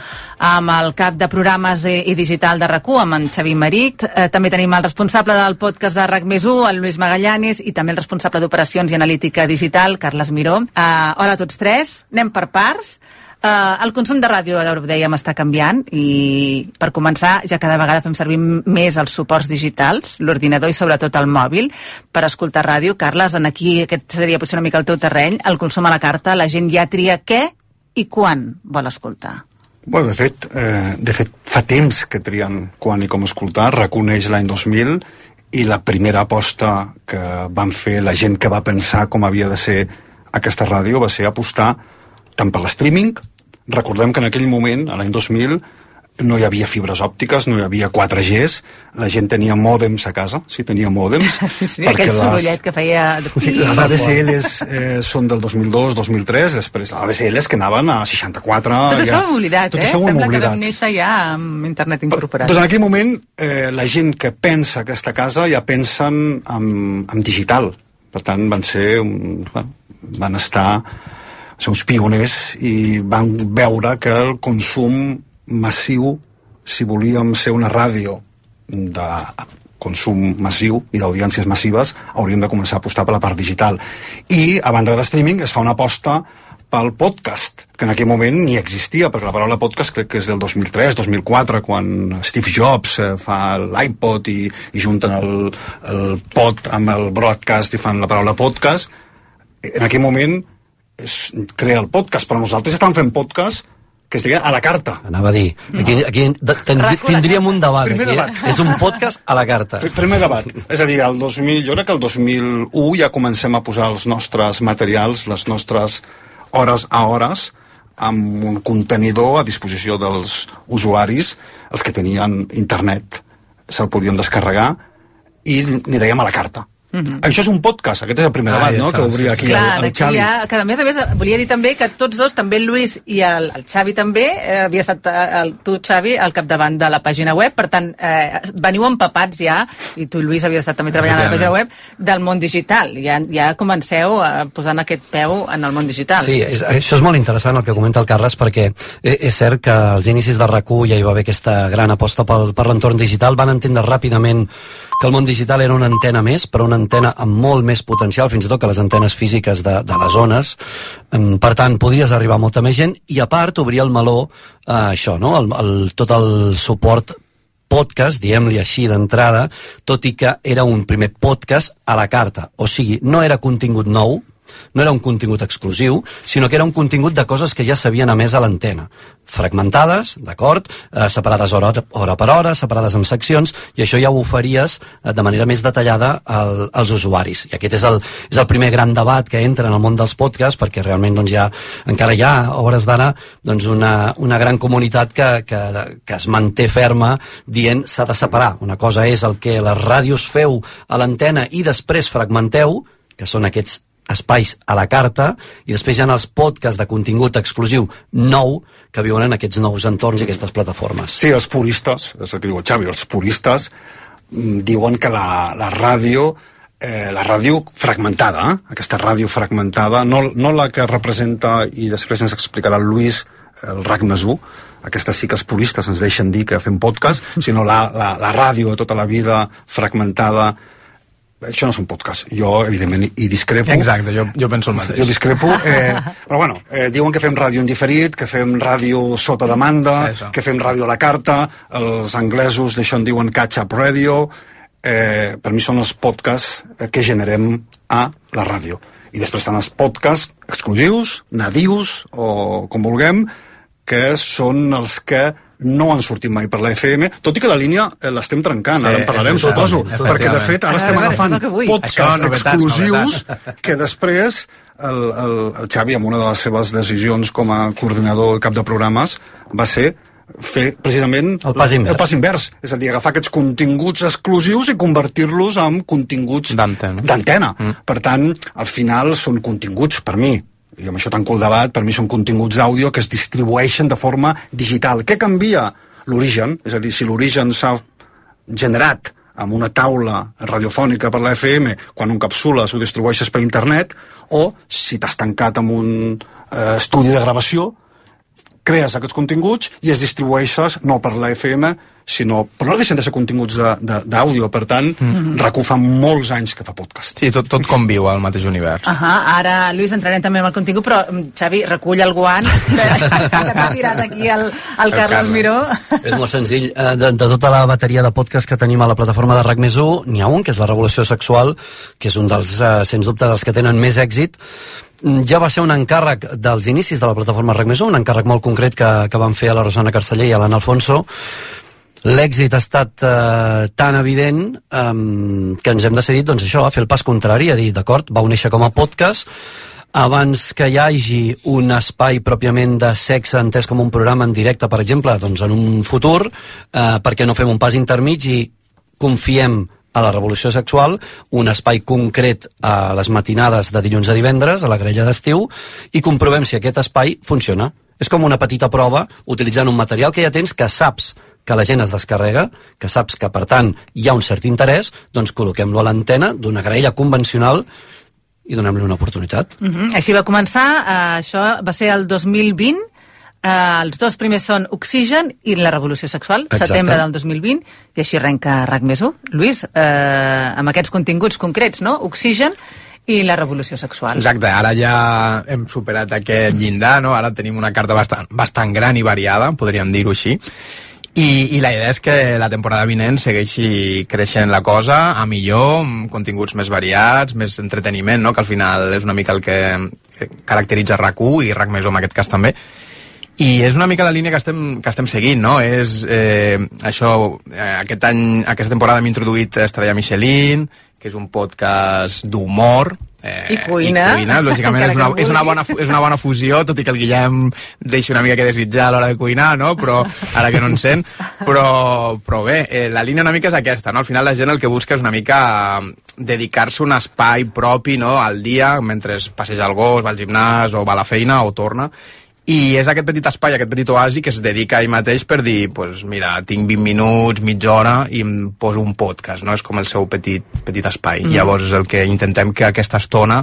Amb el cap de programes i, i digital de RAC1, amb en Xavi Maric, eh, també tenim el responsable del podcast de RAC més 1, el Lluís Magallanes, i també el responsable d'operacions i analítica digital, Carles Miró. Uh, hola a tots tres, anem per parts. Uh, el consum de ràdio, ara ho dèiem, està canviant i per començar ja cada vegada fem servir més els suports digitals, l'ordinador i sobretot el mòbil per escoltar ràdio. Carles, en aquí aquest seria potser una mica el teu terreny, el consum a la carta, la gent ja tria què i quan vol escoltar. Bueno, de fet, eh, de fet, fa temps que trien quan i com escoltar, reconeix l'any 2000 i la primera aposta que van fer la gent que va pensar com havia de ser aquesta ràdio va ser apostar tant per l'streaming, recordem que en aquell moment, a l'any 2000, no hi havia fibres òptiques, no hi havia 4Gs, la gent tenia mòdems a casa, sí, tenia mòdems. Sí, sí, aquell sorollet que feia... Sí, les ADSLs eh, són del 2002, 2003, després ADSLs que anaven a 64... Tot això ja. ho hem oblidat, Tot eh? això ho Sembla que vam néixer ja amb internet incorporat. Doncs en aquell moment eh, la gent que pensa aquesta casa ja pensen en, en digital. Per tant, van ser... Un, bueno, van estar ser uns pioners i van veure que el consum massiu si volíem ser una ràdio de consum massiu i d'audiències massives, hauríem de començar a apostar per la part digital. I, a banda de l'streaming, es fa una aposta pel podcast, que en aquell moment ni existia, perquè la paraula podcast crec que és del 2003, 2004, quan Steve Jobs eh, fa l'iPod i, i junten el, el pod amb el broadcast i fan la paraula podcast. En aquell moment es crea el podcast, però nosaltres estàvem fent podcast que es deia a la carta. Anava a dir, aquí, aquí tindríem un debat. Primer aquí, debat. Eh? És un podcast a la carta. Primer debat. És a dir, el 2000, jo crec que el 2001 ja comencem a posar els nostres materials, les nostres hores a hores, amb un contenidor a disposició dels usuaris, els que tenien internet se'l podien descarregar i ni dèiem a la carta. Uh -huh. Això és un podcast, aquest és el primer Ah, debat, ja no?, està, que obria sí, sí. aquí Clar, el, el aquí Xavi. Hi ha, que a més a més volia dir també que tots dos, també el Lluís i el, el Xavi també, eh, havia estat eh, el, tu Xavi al capdavant de la pàgina web, per tant eh, veniu empapats ja, i tu Lluís havia estat també treballant a la pàgina web, del món digital, ja, ja comenceu eh, posant aquest peu en el món digital. Sí, és, això és molt interessant el que comenta el Carles perquè eh, és cert que als inicis de rac ja hi va haver aquesta gran aposta pel, per l'entorn digital, van entendre ràpidament que el món digital era una antena més, però una antena amb molt més potencial, fins i tot que les antenes físiques de, de les zones. Em, Per tant, podries arribar a molta més gent i, a part, obrir el meló a això, no? El, el, tot el suport podcast, diem-li així d'entrada, tot i que era un primer podcast a la carta. O sigui, no era contingut nou, no era un contingut exclusiu, sinó que era un contingut de coses que ja s'havien emès a l'antena. Fragmentades, d'acord, eh, separades hora, hora per hora, separades en seccions, i això ja ho oferies eh, de manera més detallada al, als usuaris. I aquest és el, és el primer gran debat que entra en el món dels podcasts, perquè realment doncs, ja, encara hi ha, a hores d'ara, doncs, una, una gran comunitat que, que, que es manté ferma dient s'ha de separar. Una cosa és el que les ràdios feu a l'antena i després fragmenteu, que són aquests espais a la carta i després hi ha els podcasts de contingut exclusiu nou que viuen en aquests nous entorns i aquestes plataformes. Sí, els puristes, és el que diu el Xavi, els puristes mm, diuen que la, la ràdio eh, la ràdio fragmentada, eh? aquesta ràdio fragmentada, no, no la que representa, i després ens explicarà el Lluís, el RAC més 1, aquesta sí que els puristes ens deixen dir que fem podcast, sinó la, la, la ràdio tota la vida fragmentada, això no és un podcast. Jo, evidentment, hi discrepo. Exacte, jo, jo penso el mateix. Jo discrepo, eh, però bueno, eh, diuen que fem ràdio en diferit, que fem ràdio sota demanda, Això. que fem ràdio a la carta, els anglesos d'això en diuen catch-up radio, eh, per mi són els podcasts eh, que generem a la ràdio. I després estan els podcasts exclusius, nadius, o com vulguem, que són els que no han sortit mai per la FM, tot i que la línia eh, l'estem trencant, Sí, ara en parlarem, suposo, perquè de fet ara estem agafant podcasts exclusius novetats. que després el, el, el Xavi, amb una de les seves decisions com a coordinador i cap de programes, va ser fer precisament El pas invers. el pas invers, és a dir, agafar aquests continguts exclusius i convertir-los en continguts d'antena. Mm. Per tant, al final són continguts, per mi, i amb això tanco el debat, per mi són continguts d'àudio que es distribueixen de forma digital. Què canvia l'origen? És a dir, si l'origen s'ha generat amb una taula radiofònica per la FM, quan un capsula s'ho distribueixes per internet, o si t'has tancat amb un eh, estudi de gravació, crees aquests continguts i es distribueixes no per la FM, sinó... Però no deixen de ser continguts de- de- d'àudio, per tant, mm Mhm. RAC1 fa molts anys que fa podcast. Sí, tot, tot conviu al mateix univers. Ahà, ara, Lluís, entrarem també amb el contingut, però, mm, Xavi, recull el guant que, que t'ha tirat aquí el, el Carles Carles. Miró. És molt senzill. Eh, De, de tota la bateria de podcast que tenim a la plataforma de RAC més 1, n'hi ha un, que és la Revolució Sexual, que és un dels, eh, sens dubte, dels que tenen més èxit. Mm, Ja va ser un encàrrec dels inicis de la plataforma RAC més 1, un encàrrec molt concret que, que van fer a la Rosana Carceller i a l'Anna Alfonso. L'èxit ha estat eh, tan evident eh, que ens hem decidit, doncs això, a fer el pas contrari, a dir, d'acord, va néixer com a podcast, abans que hi hagi un espai pròpiament de sexe entès com un programa en directe, per exemple, doncs en un futur, eh, perquè no fem un pas intermig i confiem a la revolució sexual, un espai concret a les matinades de dilluns a divendres, a la grella d'estiu, i comprovem si aquest espai funciona. És com una petita prova, utilitzant un material que ja tens, que saps que la gent es descarrega, que saps que, per tant, hi ha un cert interès, doncs col·loquem-lo a l'antena d'una graella convencional i donem-li una oportunitat. Uh -huh. Així va començar, uh, això va ser el 2020, Uh, els dos primers són Oxigen i La revolució sexual, Exacte. setembre del 2020, i així arrenca RAC més 1. Lluís, uh, amb aquests continguts concrets, no? Oxigen i la revolució sexual. Exacte, ara ja hem superat aquest llindar, no? Ara tenim una carta bastant, bastant gran i variada, podríem dir-ho així. I, I la idea és que la temporada vinent segueixi creixent la cosa a millor, amb continguts més variats, més entreteniment, no? que al final és una mica el que caracteritza RAC1 i RAC més en aquest cas també. I és una mica la línia que estem, que estem seguint, no? És eh, això, eh, aquest any, aquesta temporada hem introduït Estrella Michelin, que és un podcast d'humor, Eh, I cuina. I cuina, lògicament és una, és, una bona, és una bona fusió, tot i que el Guillem deixa una mica que desitjar a l'hora de cuinar, no? però ara que no en sent, però, però bé, eh, la línia una mica és aquesta, no? al final la gent el que busca és una mica dedicar-se un espai propi no? al dia, mentre passeja el gos, va al gimnàs o va a la feina o torna, i és aquest petit espai, aquest petit oasi que es dedica a ell mateix per dir, pues, mira, tinc 20 minuts, mitja hora i em poso un podcast, no? És com el seu petit, petit espai. Mm. Llavors és el que intentem que aquesta estona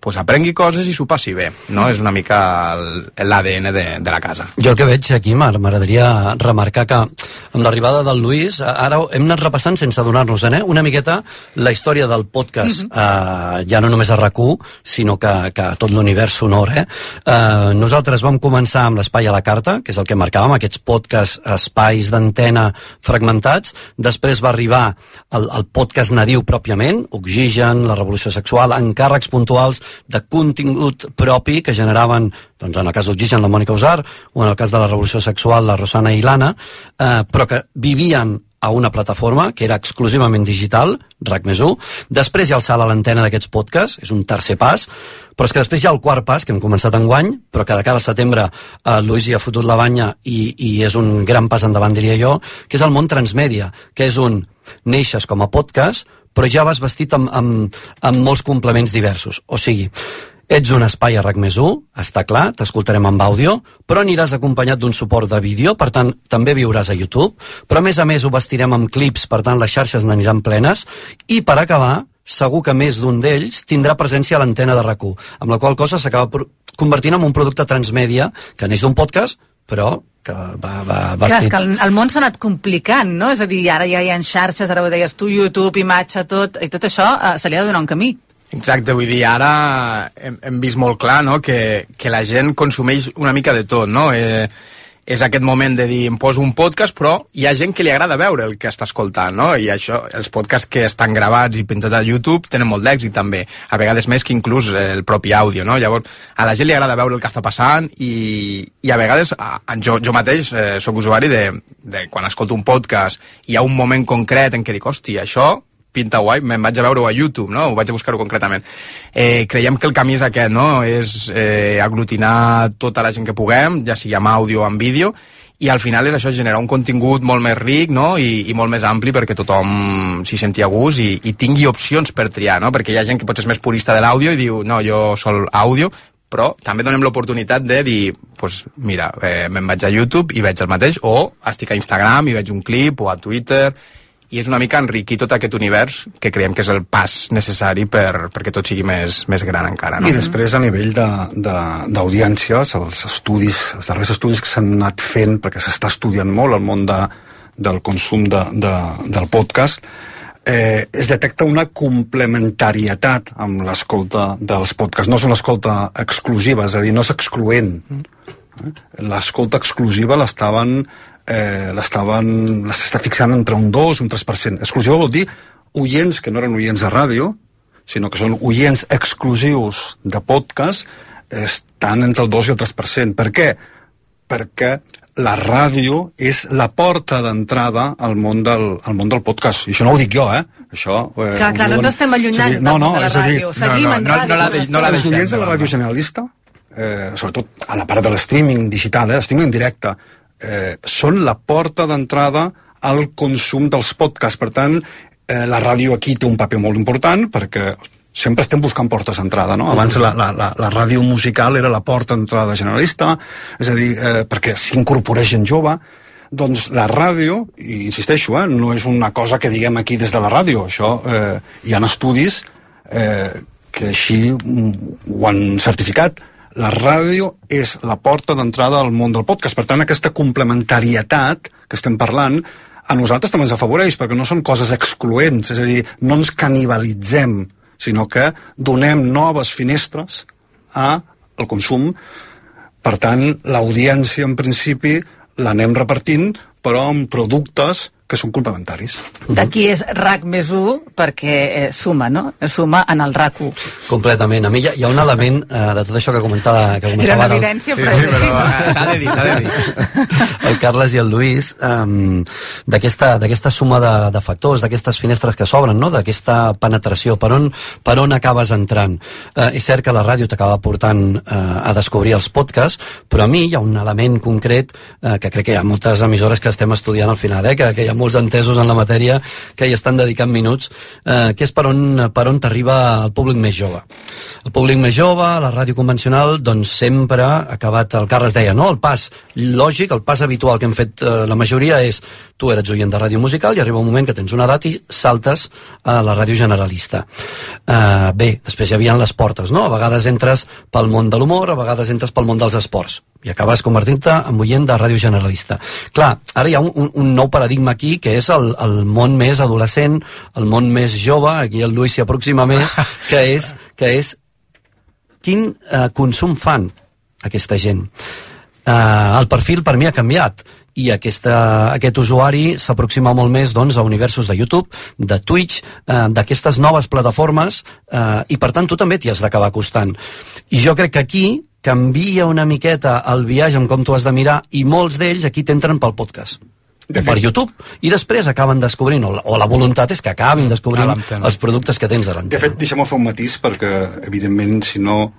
pues, aprengui coses i s'ho passi bé, no? És una mica l'ADN de, de la casa. Jo el que veig aquí, Mar, m'agradaria remarcar que amb l'arribada del Lluís, ara hem anat repassant sense adonar-nos-en, eh? una miqueta la història del podcast, mm -hmm. eh, ja no només a rac sinó que, que tot l'univers sonor. Eh? Eh, nosaltres vam començar amb l'espai a la carta, que és el que marcàvem, aquests podcasts, espais d'antena fragmentats. Després va arribar el, el podcast nadiu pròpiament, Oxigen, la revolució sexual, encàrrecs puntuals de contingut propi que generaven, doncs en el cas d'Oxigen, la Mònica Usar, o en el cas de la revolució sexual, la Rosana i l'Anna, eh, però que vivien a una plataforma que era exclusivament digital, RAC més 1. Després hi ha el salt a l'antena d'aquests podcasts, és un tercer pas, però és que després hi ha el quart pas, que hem començat en guany, però que de cara al setembre eh, Lluís hi ha fotut la banya i, i és un gran pas endavant, diria jo, que és el món transmèdia, que és un neixes com a podcast, però ja vas vestit amb, amb, amb molts complements diversos. O sigui, ets un espai a RAC més 1, està clar, t'escoltarem amb àudio, però aniràs acompanyat d'un suport de vídeo, per tant, també viuràs a YouTube, però a més a més ho vestirem amb clips, per tant, les xarxes n'aniran plenes, i per acabar, segur que més d'un d'ells tindrà presència a l'antena de rac amb la qual cosa s'acaba convertint en un producte transmèdia que neix d'un podcast, però que va, va vestit. Clar, és que el, el món s'ha anat complicant, no? És a dir, ara ja hi ha xarxes, ara ho deies tu, YouTube, imatge, tot, i tot això eh, se li ha de donar un camí. Exacte, vull dir, ara hem, hem vist molt clar no? que, que la gent consumeix una mica de tot, no? Eh, és aquest moment de dir, em poso un podcast, però hi ha gent que li agrada veure el que està escoltant, no? I això, els podcasts que estan gravats i penjats a YouTube tenen molt d'èxit també, a vegades més que inclús el propi àudio, no? Llavors, a la gent li agrada veure el que està passant i, i a vegades, a, jo, jo mateix eh, sóc usuari de, de quan escolto un podcast hi ha un moment concret en què dic, hòstia, això pinta guai, me'n vaig a veure-ho a YouTube, no? Ho vaig a buscar-ho concretament. Eh, creiem que el camí és aquest, no? És eh, aglutinar tota la gent que puguem, ja sigui amb àudio o amb vídeo, i al final és això, generar un contingut molt més ric no? I, i molt més ampli perquè tothom s'hi senti a gust i, i tingui opcions per triar, no? perquè hi ha gent que potser és més purista de l'àudio i diu, no, jo sol àudio, però també donem l'oportunitat de dir, pues, mira, eh, me'n vaig a YouTube i veig el mateix, o estic a Instagram i veig un clip, o a Twitter, i és una mica enriquir tot aquest univers que creiem que és el pas necessari per, perquè tot sigui més, més gran encara. No? I després a nivell d'audiències, els estudis, els darrers estudis que s'han anat fent, perquè s'està estudiant molt el món de, del consum de, de, del podcast, eh, es detecta una complementarietat amb l'escolta dels podcasts. No és una escolta exclusiva, és a dir, no és excloent. Mm. L'escolta exclusiva l'estaven eh, l'està fixant entre un 2 i un 3%. Exclusiva vol dir oients que no eren oients de ràdio, sinó que són oients exclusius de podcast, estan entre el 2 i el 3%. Per què? Perquè la ràdio és la porta d'entrada al món del al món del podcast. I això no ho dic jo, eh? Això, eh, clar, clar, no ens estem allunyant dir, no, no, de la ràdio. Dir, Seguim no, no, en ràdio. No, no, no, no la deixem, Els oients de la ràdio generalista, eh, sobretot a la part de l'streaming digital, eh, streaming directe, eh, són la porta d'entrada al consum dels podcasts. Per tant, eh, la ràdio aquí té un paper molt important perquè sempre estem buscant portes d'entrada, no? Abans la, la, la, la ràdio musical era la porta d'entrada generalista, és a dir, eh, perquè s'incorpora gent jove, doncs la ràdio, i insisteixo, eh, no és una cosa que diguem aquí des de la ràdio, això eh, hi ha estudis eh, que així ho han certificat, la ràdio és la porta d'entrada al món del podcast. Per tant, aquesta complementarietat que estem parlant a nosaltres també ens afavoreix, perquè no són coses excloents, és a dir, no ens canibalitzem, sinó que donem noves finestres a el consum. Per tant, l'audiència, en principi, l'anem repartint, però amb productes que són complementaris. D'aquí és RAC més 1 perquè eh, suma, no? Suma en el RAC 1. Completament. A mi hi ha, hi ha un element eh, de tot això que comentava, que comentava Era una evidència, Sí, però, sí, però eh, s'ha de dir, s'ha de dir. el Carles i el Lluís um, d'aquesta suma de, de factors, d'aquestes finestres que s'obren, no? d'aquesta penetració, per on, per on acabes entrant. Uh, és cert que la ràdio t'acaba portant uh, a descobrir els podcasts, però a mi hi ha un element concret uh, que crec que hi ha moltes emissores que estem estudiant al final, eh? que, que hi ha molts entesos en la matèria que hi estan dedicant minuts, eh, que és per on, per on t'arriba el públic més jove. El públic més jove, la ràdio convencional, doncs sempre ha acabat, el Carles deia, no? El pas lògic, el pas habitual que hem fet eh, la majoria és tu eres oient de ràdio musical i arriba un moment que tens una edat i saltes a la ràdio generalista. Eh, bé, després hi havia les portes, no? A vegades entres pel món de l'humor, a vegades entres pel món dels esports i acabes convertint-te en oient de ràdio generalista. Clar, ara hi ha un, un, un nou paradigma aquí, que és el, el món més adolescent, el món més jove, aquí el Lluís s'hi aproxima més, que és, que és quin eh, consum fan aquesta gent. Eh, el perfil per mi ha canviat i aquesta, aquest usuari s'aproxima molt més doncs, a universos de YouTube, de Twitch, eh, d'aquestes noves plataformes eh, i per tant tu també t'hi has d'acabar acostant. I jo crec que aquí canvia una miqueta el viatge en com tu has de mirar i molts d'ells aquí t'entren pel podcast. De per YouTube. I després acaben descobrint o la, o la voluntat és que acabin descobrint A l'antena. els productes que tens a De fet, deixem-me fer un matís perquè, evidentment, si no...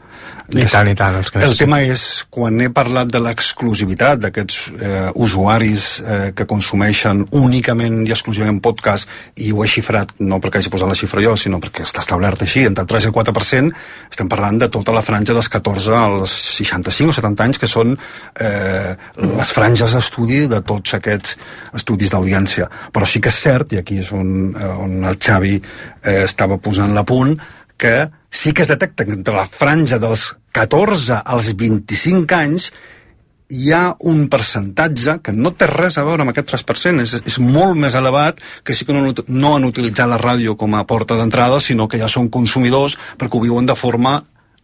I tant, i tant. Els que El tema és, quan he parlat de l'exclusivitat d'aquests eh, usuaris eh, que consumeixen únicament i exclusivament podcast, i ho he xifrat no perquè hagi posat la xifra jo, sinó perquè està establert així, entre el 3 i el 4%, estem parlant de tota la franja dels 14 als 65 o 70 anys, que són eh, les franges d'estudi de tots aquests estudis d'audiència. Però sí que és cert, i aquí és on, eh, on el Xavi eh, estava posant la punt, que sí que es detecta que entre la franja dels 14 als 25 anys hi ha un percentatge que no té res a veure amb aquest 3%, és, és molt més elevat que sí que no, no han utilitzat la ràdio com a porta d'entrada, sinó que ja són consumidors perquè ho viuen de forma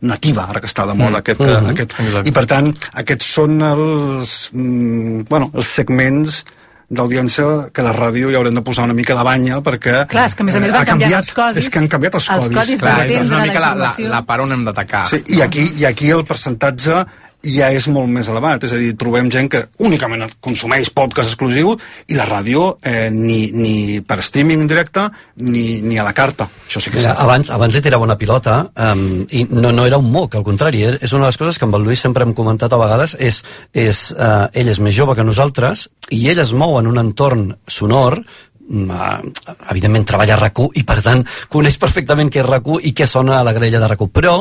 nativa, ara que està de moda Mm. aquest, Mhm. aquest, Exacte. i per tant aquests són els, mm, bueno, els segments d'audiència que la ràdio hi haurem de posar una mica de banya perquè Clar, és que a més a més eh, van ha canviant canviat, els codis. és que han canviat els, Els codis Clar, d'entendre és una la mica la, la, la part on hem d'atacar. Sí, i aquí, I aquí el percentatge ja és molt més elevat, és a dir, trobem gent que únicament consumeix podcast exclusiu i la ràdio eh, ni, ni per streaming directe ni, ni a la carta. Això sí que Mira, abans, abans li tirava una pilota um, i no, no era un moc, al contrari, és, és una de les coses que amb el Lluís sempre hem comentat a vegades, és, és uh, ell és més jove que nosaltres i ell es mou en un entorn sonor mm, eh, evidentment treballa a rac i per tant coneix perfectament què és rac i què sona a la grella de rac però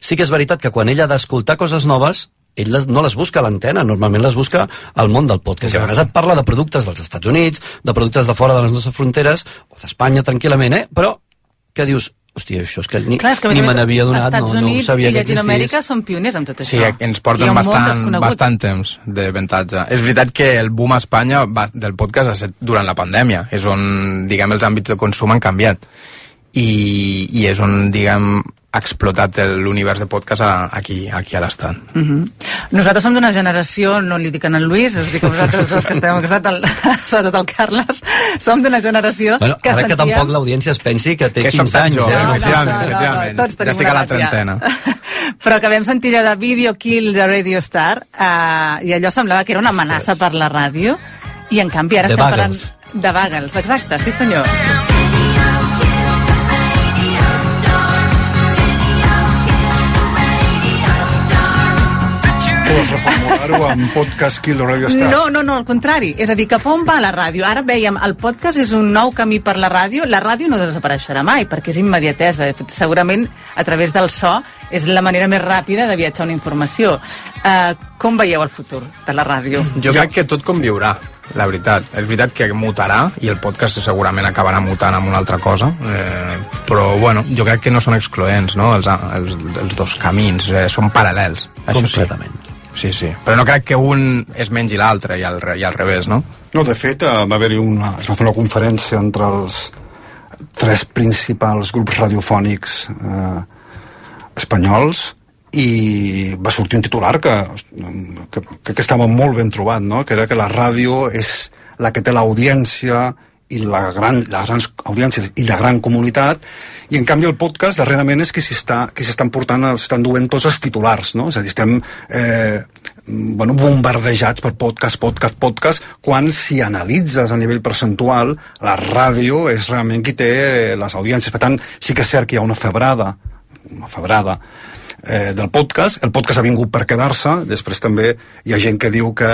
sí que és veritat que quan ell ha d'escoltar coses noves ell les, no les busca a l'antena, normalment les busca al món del podcast. I a vegades et parla de productes dels Estats Units, de productes de fora de les nostres fronteres, o d'Espanya tranquil·lament, eh? però que dius, hòstia, això és que ni, Clar, és que ni me n'havia donat, no, Estats no ho Units sabia i que Llatinoamèrica existís. són pioners amb tot Sí, això. ens Hi porten bastant, bastant temps d'avantatge. És veritat que el boom a Espanya va, del podcast ha estat durant la pandèmia. És on, diguem, els àmbits de consum han canviat. I, i és on, diguem, explotat el- l'univers de podcast a, aquí, aquí a l'estat. Uh -huh. Nosaltres som d'una generació, no li dic en el Lluís, us dic a vosaltres dos que estem al costat, el, sobretot el Carles, som d'una generació Bueno, que ara que tampoc l'audiència es pensi que té Que som 15 tan anys. joves, eh? no, efectivament, no, no, efectivament. tots ja estic a la trentena. Però que vam sentir allò de Video Kill de Radio Star eh, i allò semblava que era una amenaça per la ràdio i en canvi ara De estem parlant Bagels. de Bagels, exacte, sí senyor. Vols reformular-ho amb podcast Kill the Radio Star? No, no, no, al contrari. És a dir, cap on va la ràdio? Ara veiem, el podcast és un nou camí per la ràdio. La ràdio no desapareixerà mai, perquè és immediatesa. Segurament, a través del so, és la manera més ràpida de viatjar una informació. Uh, com veieu el futur de la ràdio? Jo crec que tot conviurà, la veritat. És veritat que mutarà i el podcast segurament acabarà mutant amb una altra cosa. Eh, però bueno, jo crec que no són excloents, no? Els, els, els dos camins, eh, són paral·lels. Això Completament. Sí. Sí, sí. Però no crec que un es mengi l'altre i, al, i al revés, no? No, de fet, eh, va haver-hi una... es va fer una conferència entre els tres principals grups radiofònics eh, espanyols i va sortir un titular que, que, que estava molt ben trobat, no? que era que la ràdio és la que té l'audiència i la gran, les grans audiències i la gran comunitat i en canvi el podcast darrerament és que s'hi està, que estan portant, estan duent tots els titulars, no? És a dir, estem eh, bueno, bombardejats per podcast, podcast, podcast, quan si analitzes a nivell percentual, la ràdio és realment qui té les audiències. Per tant, sí que és cert que hi ha una febrada, una febrada eh, del podcast. El podcast ha vingut per quedar-se. Després també hi ha gent que diu que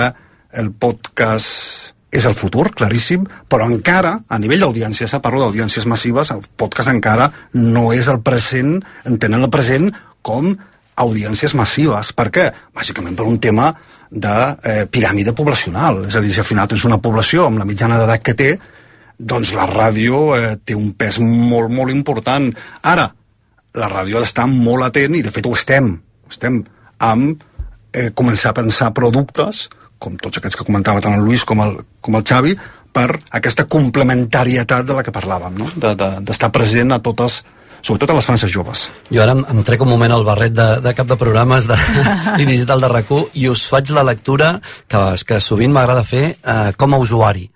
el podcast és el futur, claríssim, però encara, a nivell d'audiència, se parla d'audiències massives, el podcast encara no és el present, entenent el present com audiències massives. Per què? Bàsicament per un tema de eh, piràmide poblacional. És a dir, si al final tens una població amb la mitjana d'edat que té, doncs la ràdio eh, té un pes molt, molt important. Ara, la ràdio d'estar molt atent, i de fet ho estem, estem amb eh, començar a pensar productes com tots aquests que comentava tant el Lluís com el, com el Xavi, per aquesta complementarietat de la que parlàvem, no? d'estar de, de, present a totes sobretot a les frances joves. Jo ara em, em trec un moment el barret de, de cap de programes de, i digital de rac i us faig la lectura que, que sovint m'agrada fer eh, com a usuari,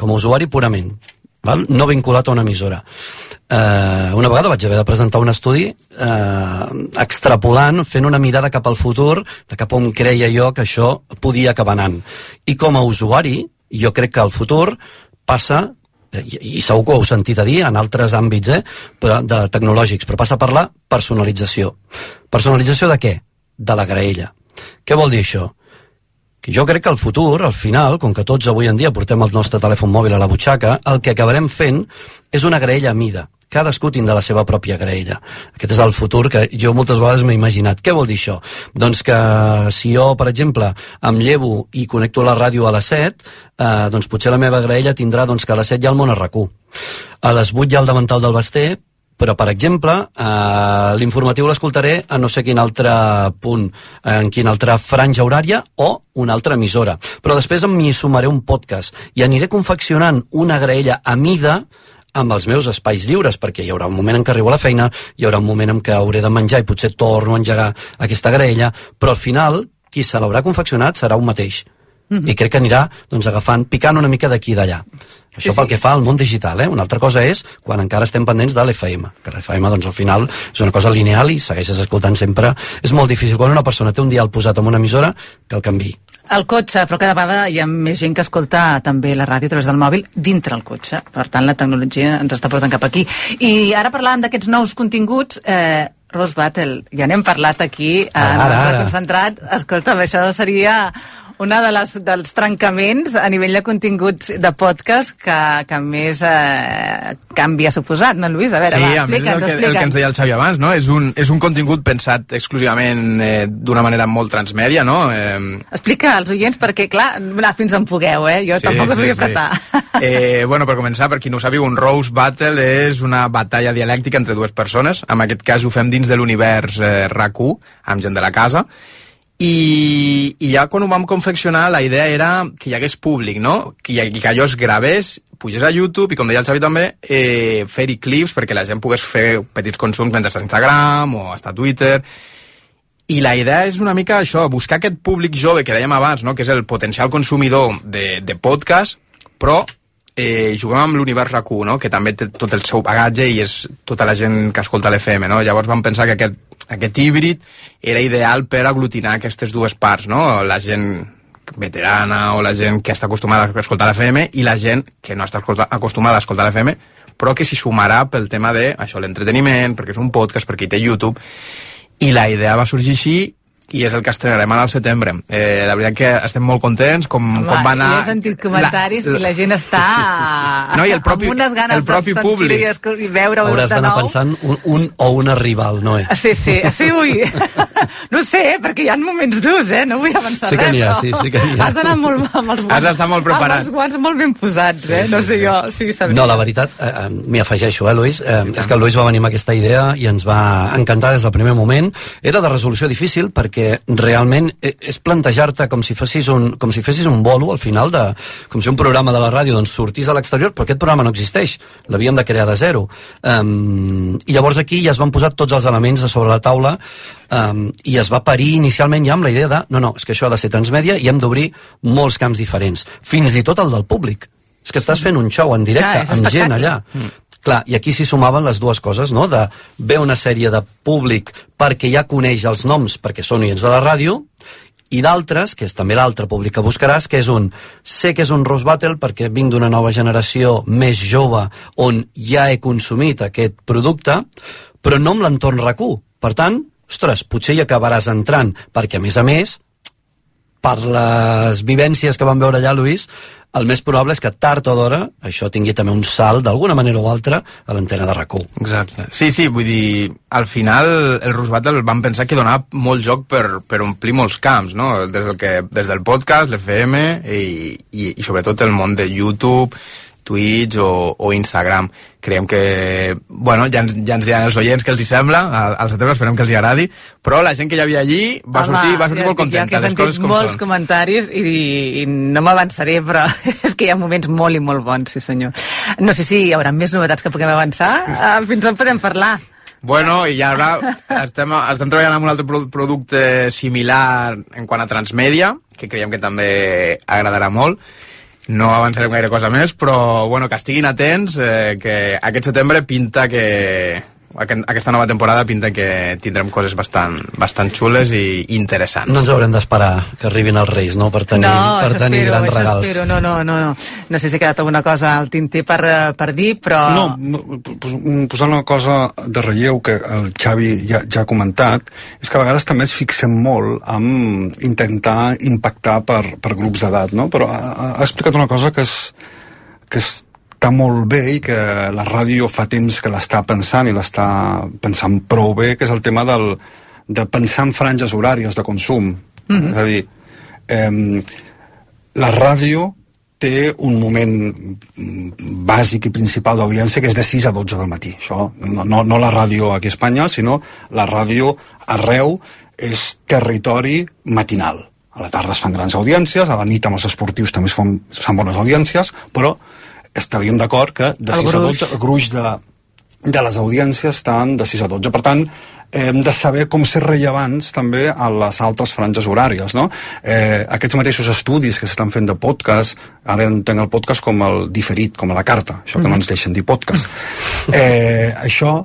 com a usuari purament, val? no vinculat a una emissora eh, una vegada vaig haver de presentar un estudi eh, extrapolant, fent una mirada cap al futur, de cap on creia jo que això podia acabar anant. I com a usuari, jo crec que el futur passa i, i segur que ho heu sentit a dir en altres àmbits eh, però, de tecnològics, però passa per la personalització. Personalització de què? De la graella. Què vol dir això? Jo crec que el futur, al final, com que tots avui en dia portem el nostre telèfon mòbil a la butxaca, el que acabarem fent és una graella mida cadascú tindrà la seva pròpia graella. Aquest és el futur que jo moltes vegades m'he imaginat. Què vol dir això? Doncs que si jo, per exemple, em llevo i connecto la ràdio a les 7, eh, doncs potser la meva graella tindrà doncs, que a les 7 hi ha el món a A les 8 hi ha el davantal del Basté, però, per exemple, eh, l'informatiu l'escoltaré a no sé quin altre punt, en quina altra franja horària o una altra emissora. Però després m'hi sumaré un podcast i aniré confeccionant una graella a mida amb els meus espais lliures, perquè hi haurà un moment en què arribo a la feina, hi haurà un moment en què hauré de menjar i potser torno a engegar aquesta graella, però al final qui se l'haurà confeccionat serà un mateix. Mm -hmm. I crec que anirà doncs, agafant, picant una mica d'aquí i d'allà. Això sí, pel que fa al món digital, eh? Una altra cosa és quan encara estem pendents de l'FM, que l'FM, doncs, al final és una cosa lineal i segueixes escoltant sempre. És molt difícil quan una persona té un dial posat en una emissora que el canvi. El cotxe, però cada vegada hi ha més gent que escolta també la ràdio a través del mòbil dintre el cotxe. Per tant, la tecnologia ens està portant cap aquí. I ara parlàvem d'aquests nous continguts, eh, Rose Battle, ja n'hem parlat aquí, eh, ara, ara, ara. concentrat. Escolta, això seria una de les, dels trencaments a nivell de continguts de podcast que, que més eh, canvi ha suposat, no, Lluís? A veure, sí, va, a més el que, el que ens deia el Xavi abans, no? És un, és un contingut pensat exclusivament eh, d'una manera molt transmèdia, no? Eh... Explica als oients perquè, clar, fins on pugueu, eh? Jo sí, tampoc us vull apretar. Sí. Eh, bueno, per començar, per qui no ho sàpiga, un Rose Battle és una batalla dialèctica entre dues persones. En aquest cas ho fem dins de l'univers eh, RAC1, amb gent de la casa, i, i ja quan ho vam confeccionar la idea era que hi hagués públic, no? Que, que allò es gravés, pugés a YouTube i, com deia el Xavi també, eh, fer-hi clips perquè la gent pogués fer petits consums mentre està a Instagram o està a Twitter. I la idea és una mica això, buscar aquest públic jove que dèiem abans, no? que és el potencial consumidor de, de podcast, però eh, juguem amb l'univers rac no? que també té tot el seu bagatge i és tota la gent que escolta l'FM. No? Llavors vam pensar que aquest aquest híbrid era ideal per aglutinar aquestes dues parts, no? La gent veterana o la gent que està acostumada a escoltar l'FM i la gent que no està acostumada a escoltar l'FM però que s'hi sumarà pel tema de això l'entreteniment, perquè és un podcast, perquè hi té YouTube i la idea va sorgir així i és el que estrenarem al setembre. Eh, la veritat que estem molt contents, com, Home, com va anar... Jo he sentit comentaris la, la... i la gent està no, i el propi, amb unes ganes el propi de públic. sentir i, i veure Hauràs d'anar pensant un, un o una rival, no? Eh? Sí, sí, sí, ui. No sé, eh, perquè hi ha moments durs, eh? No vull avançar sí que res, ha, però sí, sí que has d'anar molt, amb els guants, has d'estar molt preparat. amb els guants molt ben posats, eh? Sí, no sé sí. jo, sí, sabria. No, la veritat, eh, eh, m'hi afegeixo, eh, Luis? Eh, sí, és que el Luis va venir amb aquesta idea i ens va encantar des del primer moment. Era de resolució difícil perquè realment eh, és plantejar-te com si fessis un, com si fessis un bolo al final de, com si un programa de la ràdio doncs, sortís a l'exterior, però aquest programa no existeix, l'havíem de crear de zero. Um, I llavors aquí ja es van posar tots els elements a sobre la taula um, i es va parir inicialment ja amb la idea de no, no, és que això ha de ser transmèdia i hem d'obrir molts camps diferents, fins i tot el del públic. És que estàs fent un show en directe, Clar, amb gent allà. Mm. Clar, i aquí s'hi sumaven les dues coses, no? De ve una sèrie de públic perquè ja coneix els noms, perquè són oients de la ràdio, i d'altres, que és també l'altre públic que buscaràs, que és un, sé que és un Rose Battle perquè vinc d'una nova generació més jove on ja he consumit aquest producte, però no amb l'entorn RAC1. Per tant, ostres, potser hi acabaràs entrant, perquè a més a més, per les vivències que vam veure allà, Lluís, el més probable és que tard o d'hora això tingui també un salt, d'alguna manera o altra, a l'antena de rac Exacte. Sí, sí, vull dir, al final el Rus Battle van pensar que donava molt joc per, per omplir molts camps, no? Des del, que, des del podcast, l'FM i, i, i sobretot el món de YouTube, Twitch o, o Instagram. Creiem que, bueno, ja ens, ja ens diran els oients que els hi sembla, al, setembre esperem que els hi agradi, però la gent que hi havia allí va Home, sortir, va sortir ja, molt contenta. Ja que he sentit molts són. comentaris i, i no m'avançaré, però és que hi ha moments molt i molt bons, sí senyor. No sé si hi haurà més novetats que puguem avançar, uh, fins on podem parlar? Bueno, i ara estem, estem treballant amb un altre producte similar en quant a transmèdia, que creiem que també agradarà molt, no avançarem gaire cosa més, però bueno, que estiguin atents, eh, que aquest setembre pinta que aquesta nova temporada pinta que tindrem coses bastant, bastant xules i interessants. No ens haurem d'esperar que arribin els Reis, no?, per tenir, no, per tenir espero, grans regals. Espero. No, no, no, no. No sé si ha quedat alguna cosa al tinter per, per dir, però... No, posar una cosa de relleu que el Xavi ja, ja ha comentat, és que a vegades també es fixem molt en intentar impactar per, per grups d'edat, no? Però ha, ha explicat una cosa que és, que és està molt bé i que la ràdio fa temps que l'està pensant i l'està pensant prou bé, que és el tema del, de pensar en franges horàries de consum. Mm -hmm. És a dir, eh, la ràdio té un moment bàsic i principal d'audiència que és de 6 a 12 del matí. Això, no, no, no la ràdio aquí a Espanya, sinó la ràdio arreu és territori matinal. A la tarda es fan grans audiències, a la nit amb els esportius també es fan, es fan bones audiències, però estaríem d'acord que de 6 a 12 el gruix de, de les audiències estan de 6 a 12. Per tant, hem de saber com ser rellevants també a les altres franges horàries, no? Eh, aquests mateixos estudis que s'estan fent de podcast, ara entenc el podcast com el diferit, com a la carta, això que mm. no ens deixen dir podcast. Eh, això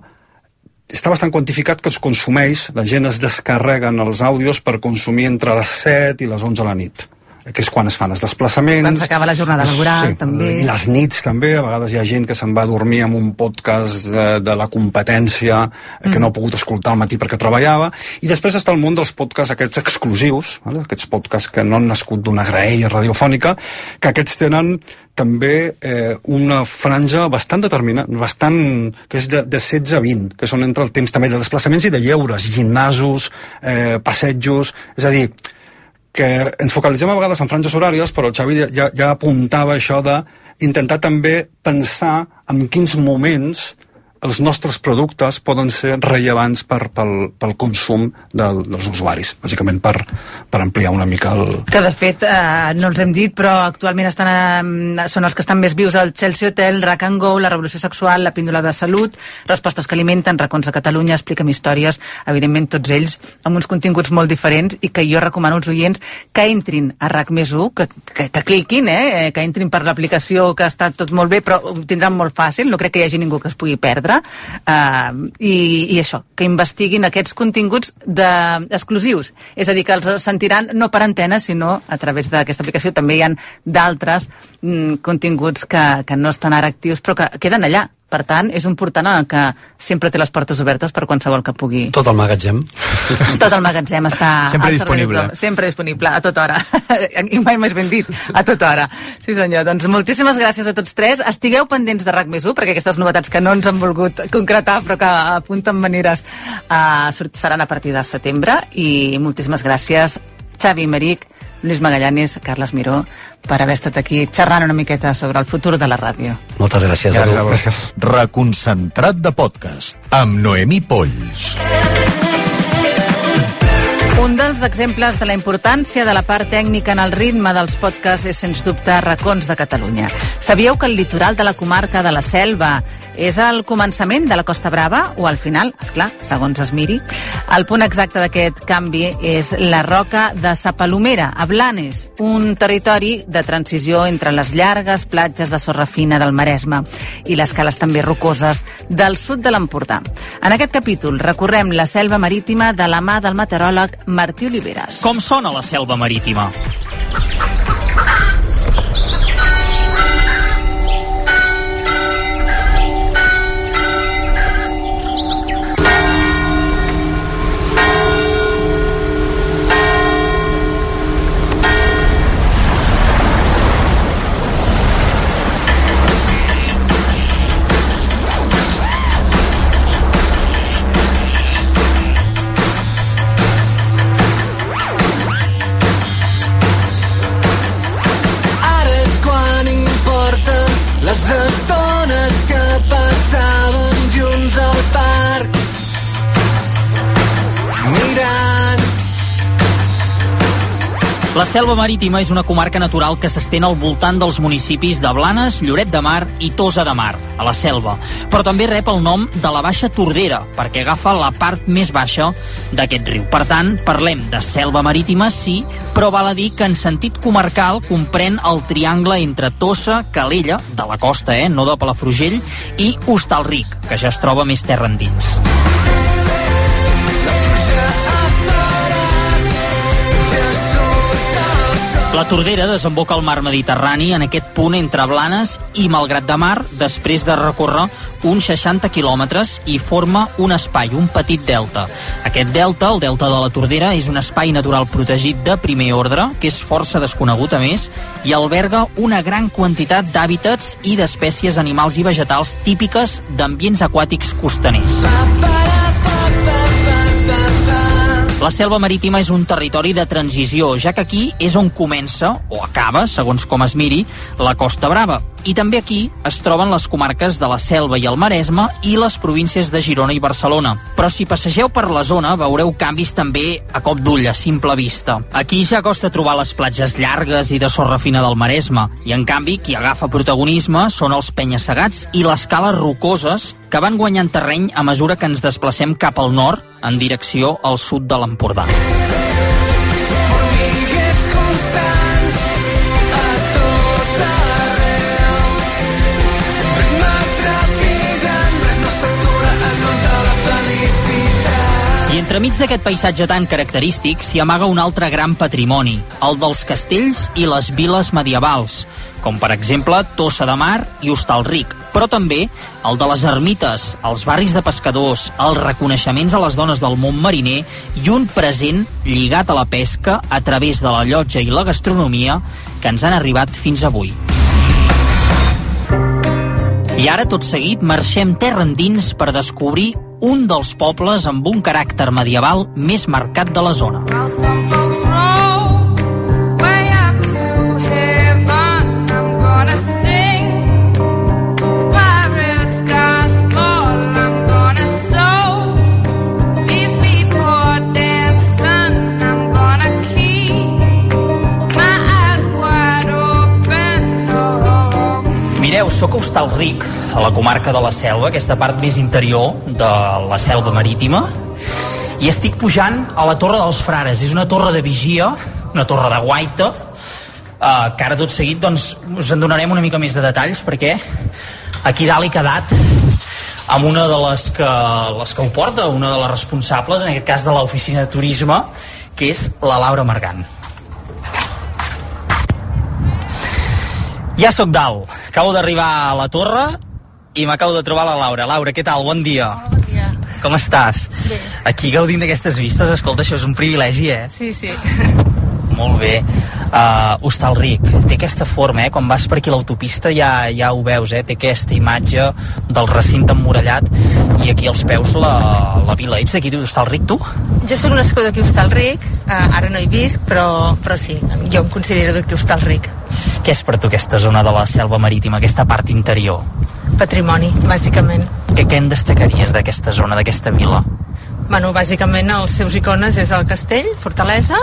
està bastant quantificat que es consumeix, la gent es descarreguen els àudios per consumir entre les 7 i les 11 a la nit que és quan es fan els desplaçaments. Quan s'acaba la jornada laboral, sí, també. I les nits, també. A vegades hi ha gent que se'n va a dormir amb un podcast de, de la competència mm. que no ha pogut escoltar al matí perquè treballava. I després està el món dels podcasts aquests exclusius, vale? aquests podcasts que no han nascut d'una graella radiofònica, que aquests tenen també eh, una franja bastant determinada, bastant, que és de, de 16 a 20, que són entre el temps també de desplaçaments i de lleures, gimnasos, eh, passejos, és a dir, que ens focalitzem a vegades en franges horàries, però el Xavi ja, ja apuntava això de intentar també pensar en quins moments els nostres productes poden ser rellevants per, pel, pel consum del, dels usuaris, bàsicament per, per ampliar una mica el... Que de fet, eh, no els hem dit, però actualment estan, eh, són els que estan més vius al Chelsea Hotel, Rack and Go, La Revolució Sexual, La Píndola de Salut, Respostes que alimenten, Racons de Catalunya, Explica'm històries, evidentment tots ells amb uns continguts molt diferents i que jo recomano als oients que entrin a RAC més 1, que, que, que cliquin, eh, que entrin per l'aplicació, que està tot molt bé, però ho tindran molt fàcil, no crec que hi hagi ningú que es pugui perdre, eh, i, i això, que investiguin aquests continguts de, exclusius, és a dir, que els sentiran no per antena, sinó a través d'aquesta aplicació. També hi han d'altres mm, continguts que, que no estan ara actius, però que queden allà, Per tant, és important eh, que sempre té les portes obertes per qualsevol que pugui... Tot el magatzem. Tot el magatzem està... Sempre disponible. de- Sempre disponible, a tota hora. I mai més ben dit, a tota hora. Sí senyor, doncs moltíssimes gràcies a tots tres. Estigueu pendents de RAC més 1, perquè aquestes novetats que no ens han volgut concretar, però que apunten maneres, uh, seran a partir de setembre. I moltíssimes gràcies, Xavi Meric, Lluís Magallanes, Carles Miró, per haver estat aquí xerrant una miqueta sobre el futur de la ràdio. Moltes gràcies, a tu. Gràcies. Reconcentrat de podcast amb Noemí Polls. Un dels exemples de la importància de la part tècnica en el ritme dels podcasts és, sens dubte, Racons de Catalunya. Sabíeu que el litoral de la comarca de la Selva és el començament de la Costa Brava o al final, és clar, segons es miri? El punt exacte d'aquest canvi és la roca de Sapalomera, a Blanes, un territori de transició entre les llargues platges de sorra fina del Maresme i les cales també rocoses del sud de l'Empordà. En aquest capítol recorrem la selva marítima de la mà del meteoròleg Martí Oliveres. Com sona la selva marítima? Selva marítima és una comarca natural que s'estén al voltant dels municipis de Blanes, Lloret de Mar i Tosa de Mar, a la selva. Però també rep el nom de la Baixa Tordera, perquè agafa la part més baixa d'aquest riu. Per tant, parlem de selva marítima, sí, però val a dir que en sentit comarcal comprèn el triangle entre Tossa, Calella, de la costa, eh, no de Palafrugell, i Hostalric, que ja es troba més terra endins. La Tordera desemboca al mar Mediterrani en aquest punt entre Blanes i Malgrat de Mar després de recórrer uns 60 quilòmetres i forma un espai, un petit delta. Aquest delta, el delta de la Tordera, és un espai natural protegit de primer ordre, que és força desconegut a més, i alberga una gran quantitat d'hàbitats i d'espècies animals i vegetals típiques d'ambients aquàtics costaners. La selva marítima és un territori de transició, ja que aquí és on comença, o acaba, segons com es miri, la Costa Brava. I també aquí es troben les comarques de la Selva i el Maresme i les províncies de Girona i Barcelona. Però si passegeu per la zona veureu canvis també a cop d'ull, a simple vista. Aquí ja costa trobar les platges llargues i de sorra fina del Maresme, i en canvi qui agafa protagonisme són els penya-segats i les cales rocoses que van guanyant terreny a mesura que ens desplacem cap al nord en direcció al sud de l'Empordà. Ets constant entremig d'aquest paisatge tan característic s'hi amaga un altre gran patrimoni, el dels castells i les viles medievals, com per exemple Tossa de Mar i Hostalric, però també el de les ermites, els barris de pescadors, els reconeixements a les dones del món mariner i un present lligat a la pesca a través de la llotja i la gastronomia que ens han arribat fins avui. I ara, tot seguit, marxem terra endins per descobrir un dels pobles amb un caràcter medieval més marcat de la zona. Mireu, sóc Hostalric, a la comarca de la Selva, aquesta part més interior de la selva marítima, i estic pujant a la Torre dels Frares. És una torre de vigia, una torre de guaita, eh, que ara tot seguit doncs, us en donarem una mica més de detalls, perquè aquí dalt he quedat amb una de les que, les que ho porta, una de les responsables, en aquest cas de l'oficina de turisme, que és la Laura Margant. Ja sóc dalt. Acabo d'arribar a la torre i m'acabo de trobar la Laura. Laura, què tal? Bon dia. Bon dia. Com estàs? Bé. Aquí gaudint d'aquestes vistes, escolta, això és un privilegi, eh? Sí, sí. Molt bé. Uh, Hostalric, té aquesta forma, eh? Quan vas per aquí a l'autopista ja, ja ho veus, eh? Té aquesta imatge del recinte emmurallat i aquí als peus la, la vila. Ets d'aquí d'Hostalric, tu? Jo sóc nascuda aquí a Hostalric, uh, ara no hi visc, però, però sí, jo em considero d'aquí a Hostalric. Què és per tu aquesta zona de la selva marítima, aquesta part interior? Patrimoni, bàsicament. Què, què en destacaries d'aquesta zona, d'aquesta vila? Bueno, bàsicament els seus icones és el castell, Fortalesa,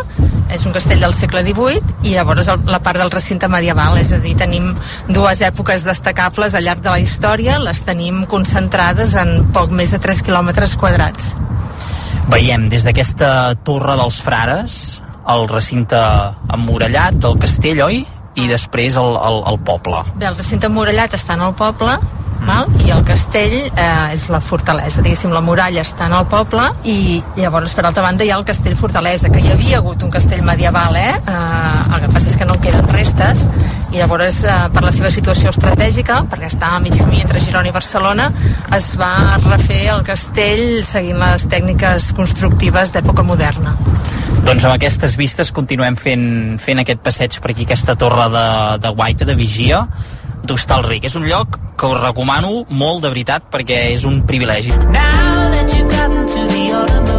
és un castell del segle XVIII i llavors el, la part del recinte medieval, és a dir, tenim dues èpoques destacables al llarg de la història, les tenim concentrades en poc més de 3 quilòmetres quadrats. Veiem des d'aquesta torre dels frares el recinte emmurallat del castell, oi? I després el, el, el poble. Bé, el recinte emmurallat està en el poble, val? i el castell eh, és la fortalesa, diguéssim, la muralla està en el poble i llavors per altra banda hi ha el castell fortalesa, que hi havia hagut un castell medieval, eh? eh el que passa és que no en queden restes i llavors eh, per la seva situació estratègica, perquè està a mig camí entre Girona i Barcelona, es va refer el castell seguint les tècniques constructives d'època moderna. Doncs amb aquestes vistes continuem fent, fent aquest passeig per aquí, aquesta torre de, de Guaita, de Vigia, d'Hostalric. És un lloc que us recomano molt de veritat perquè és un privilegi. Now that you've gotten to the autumn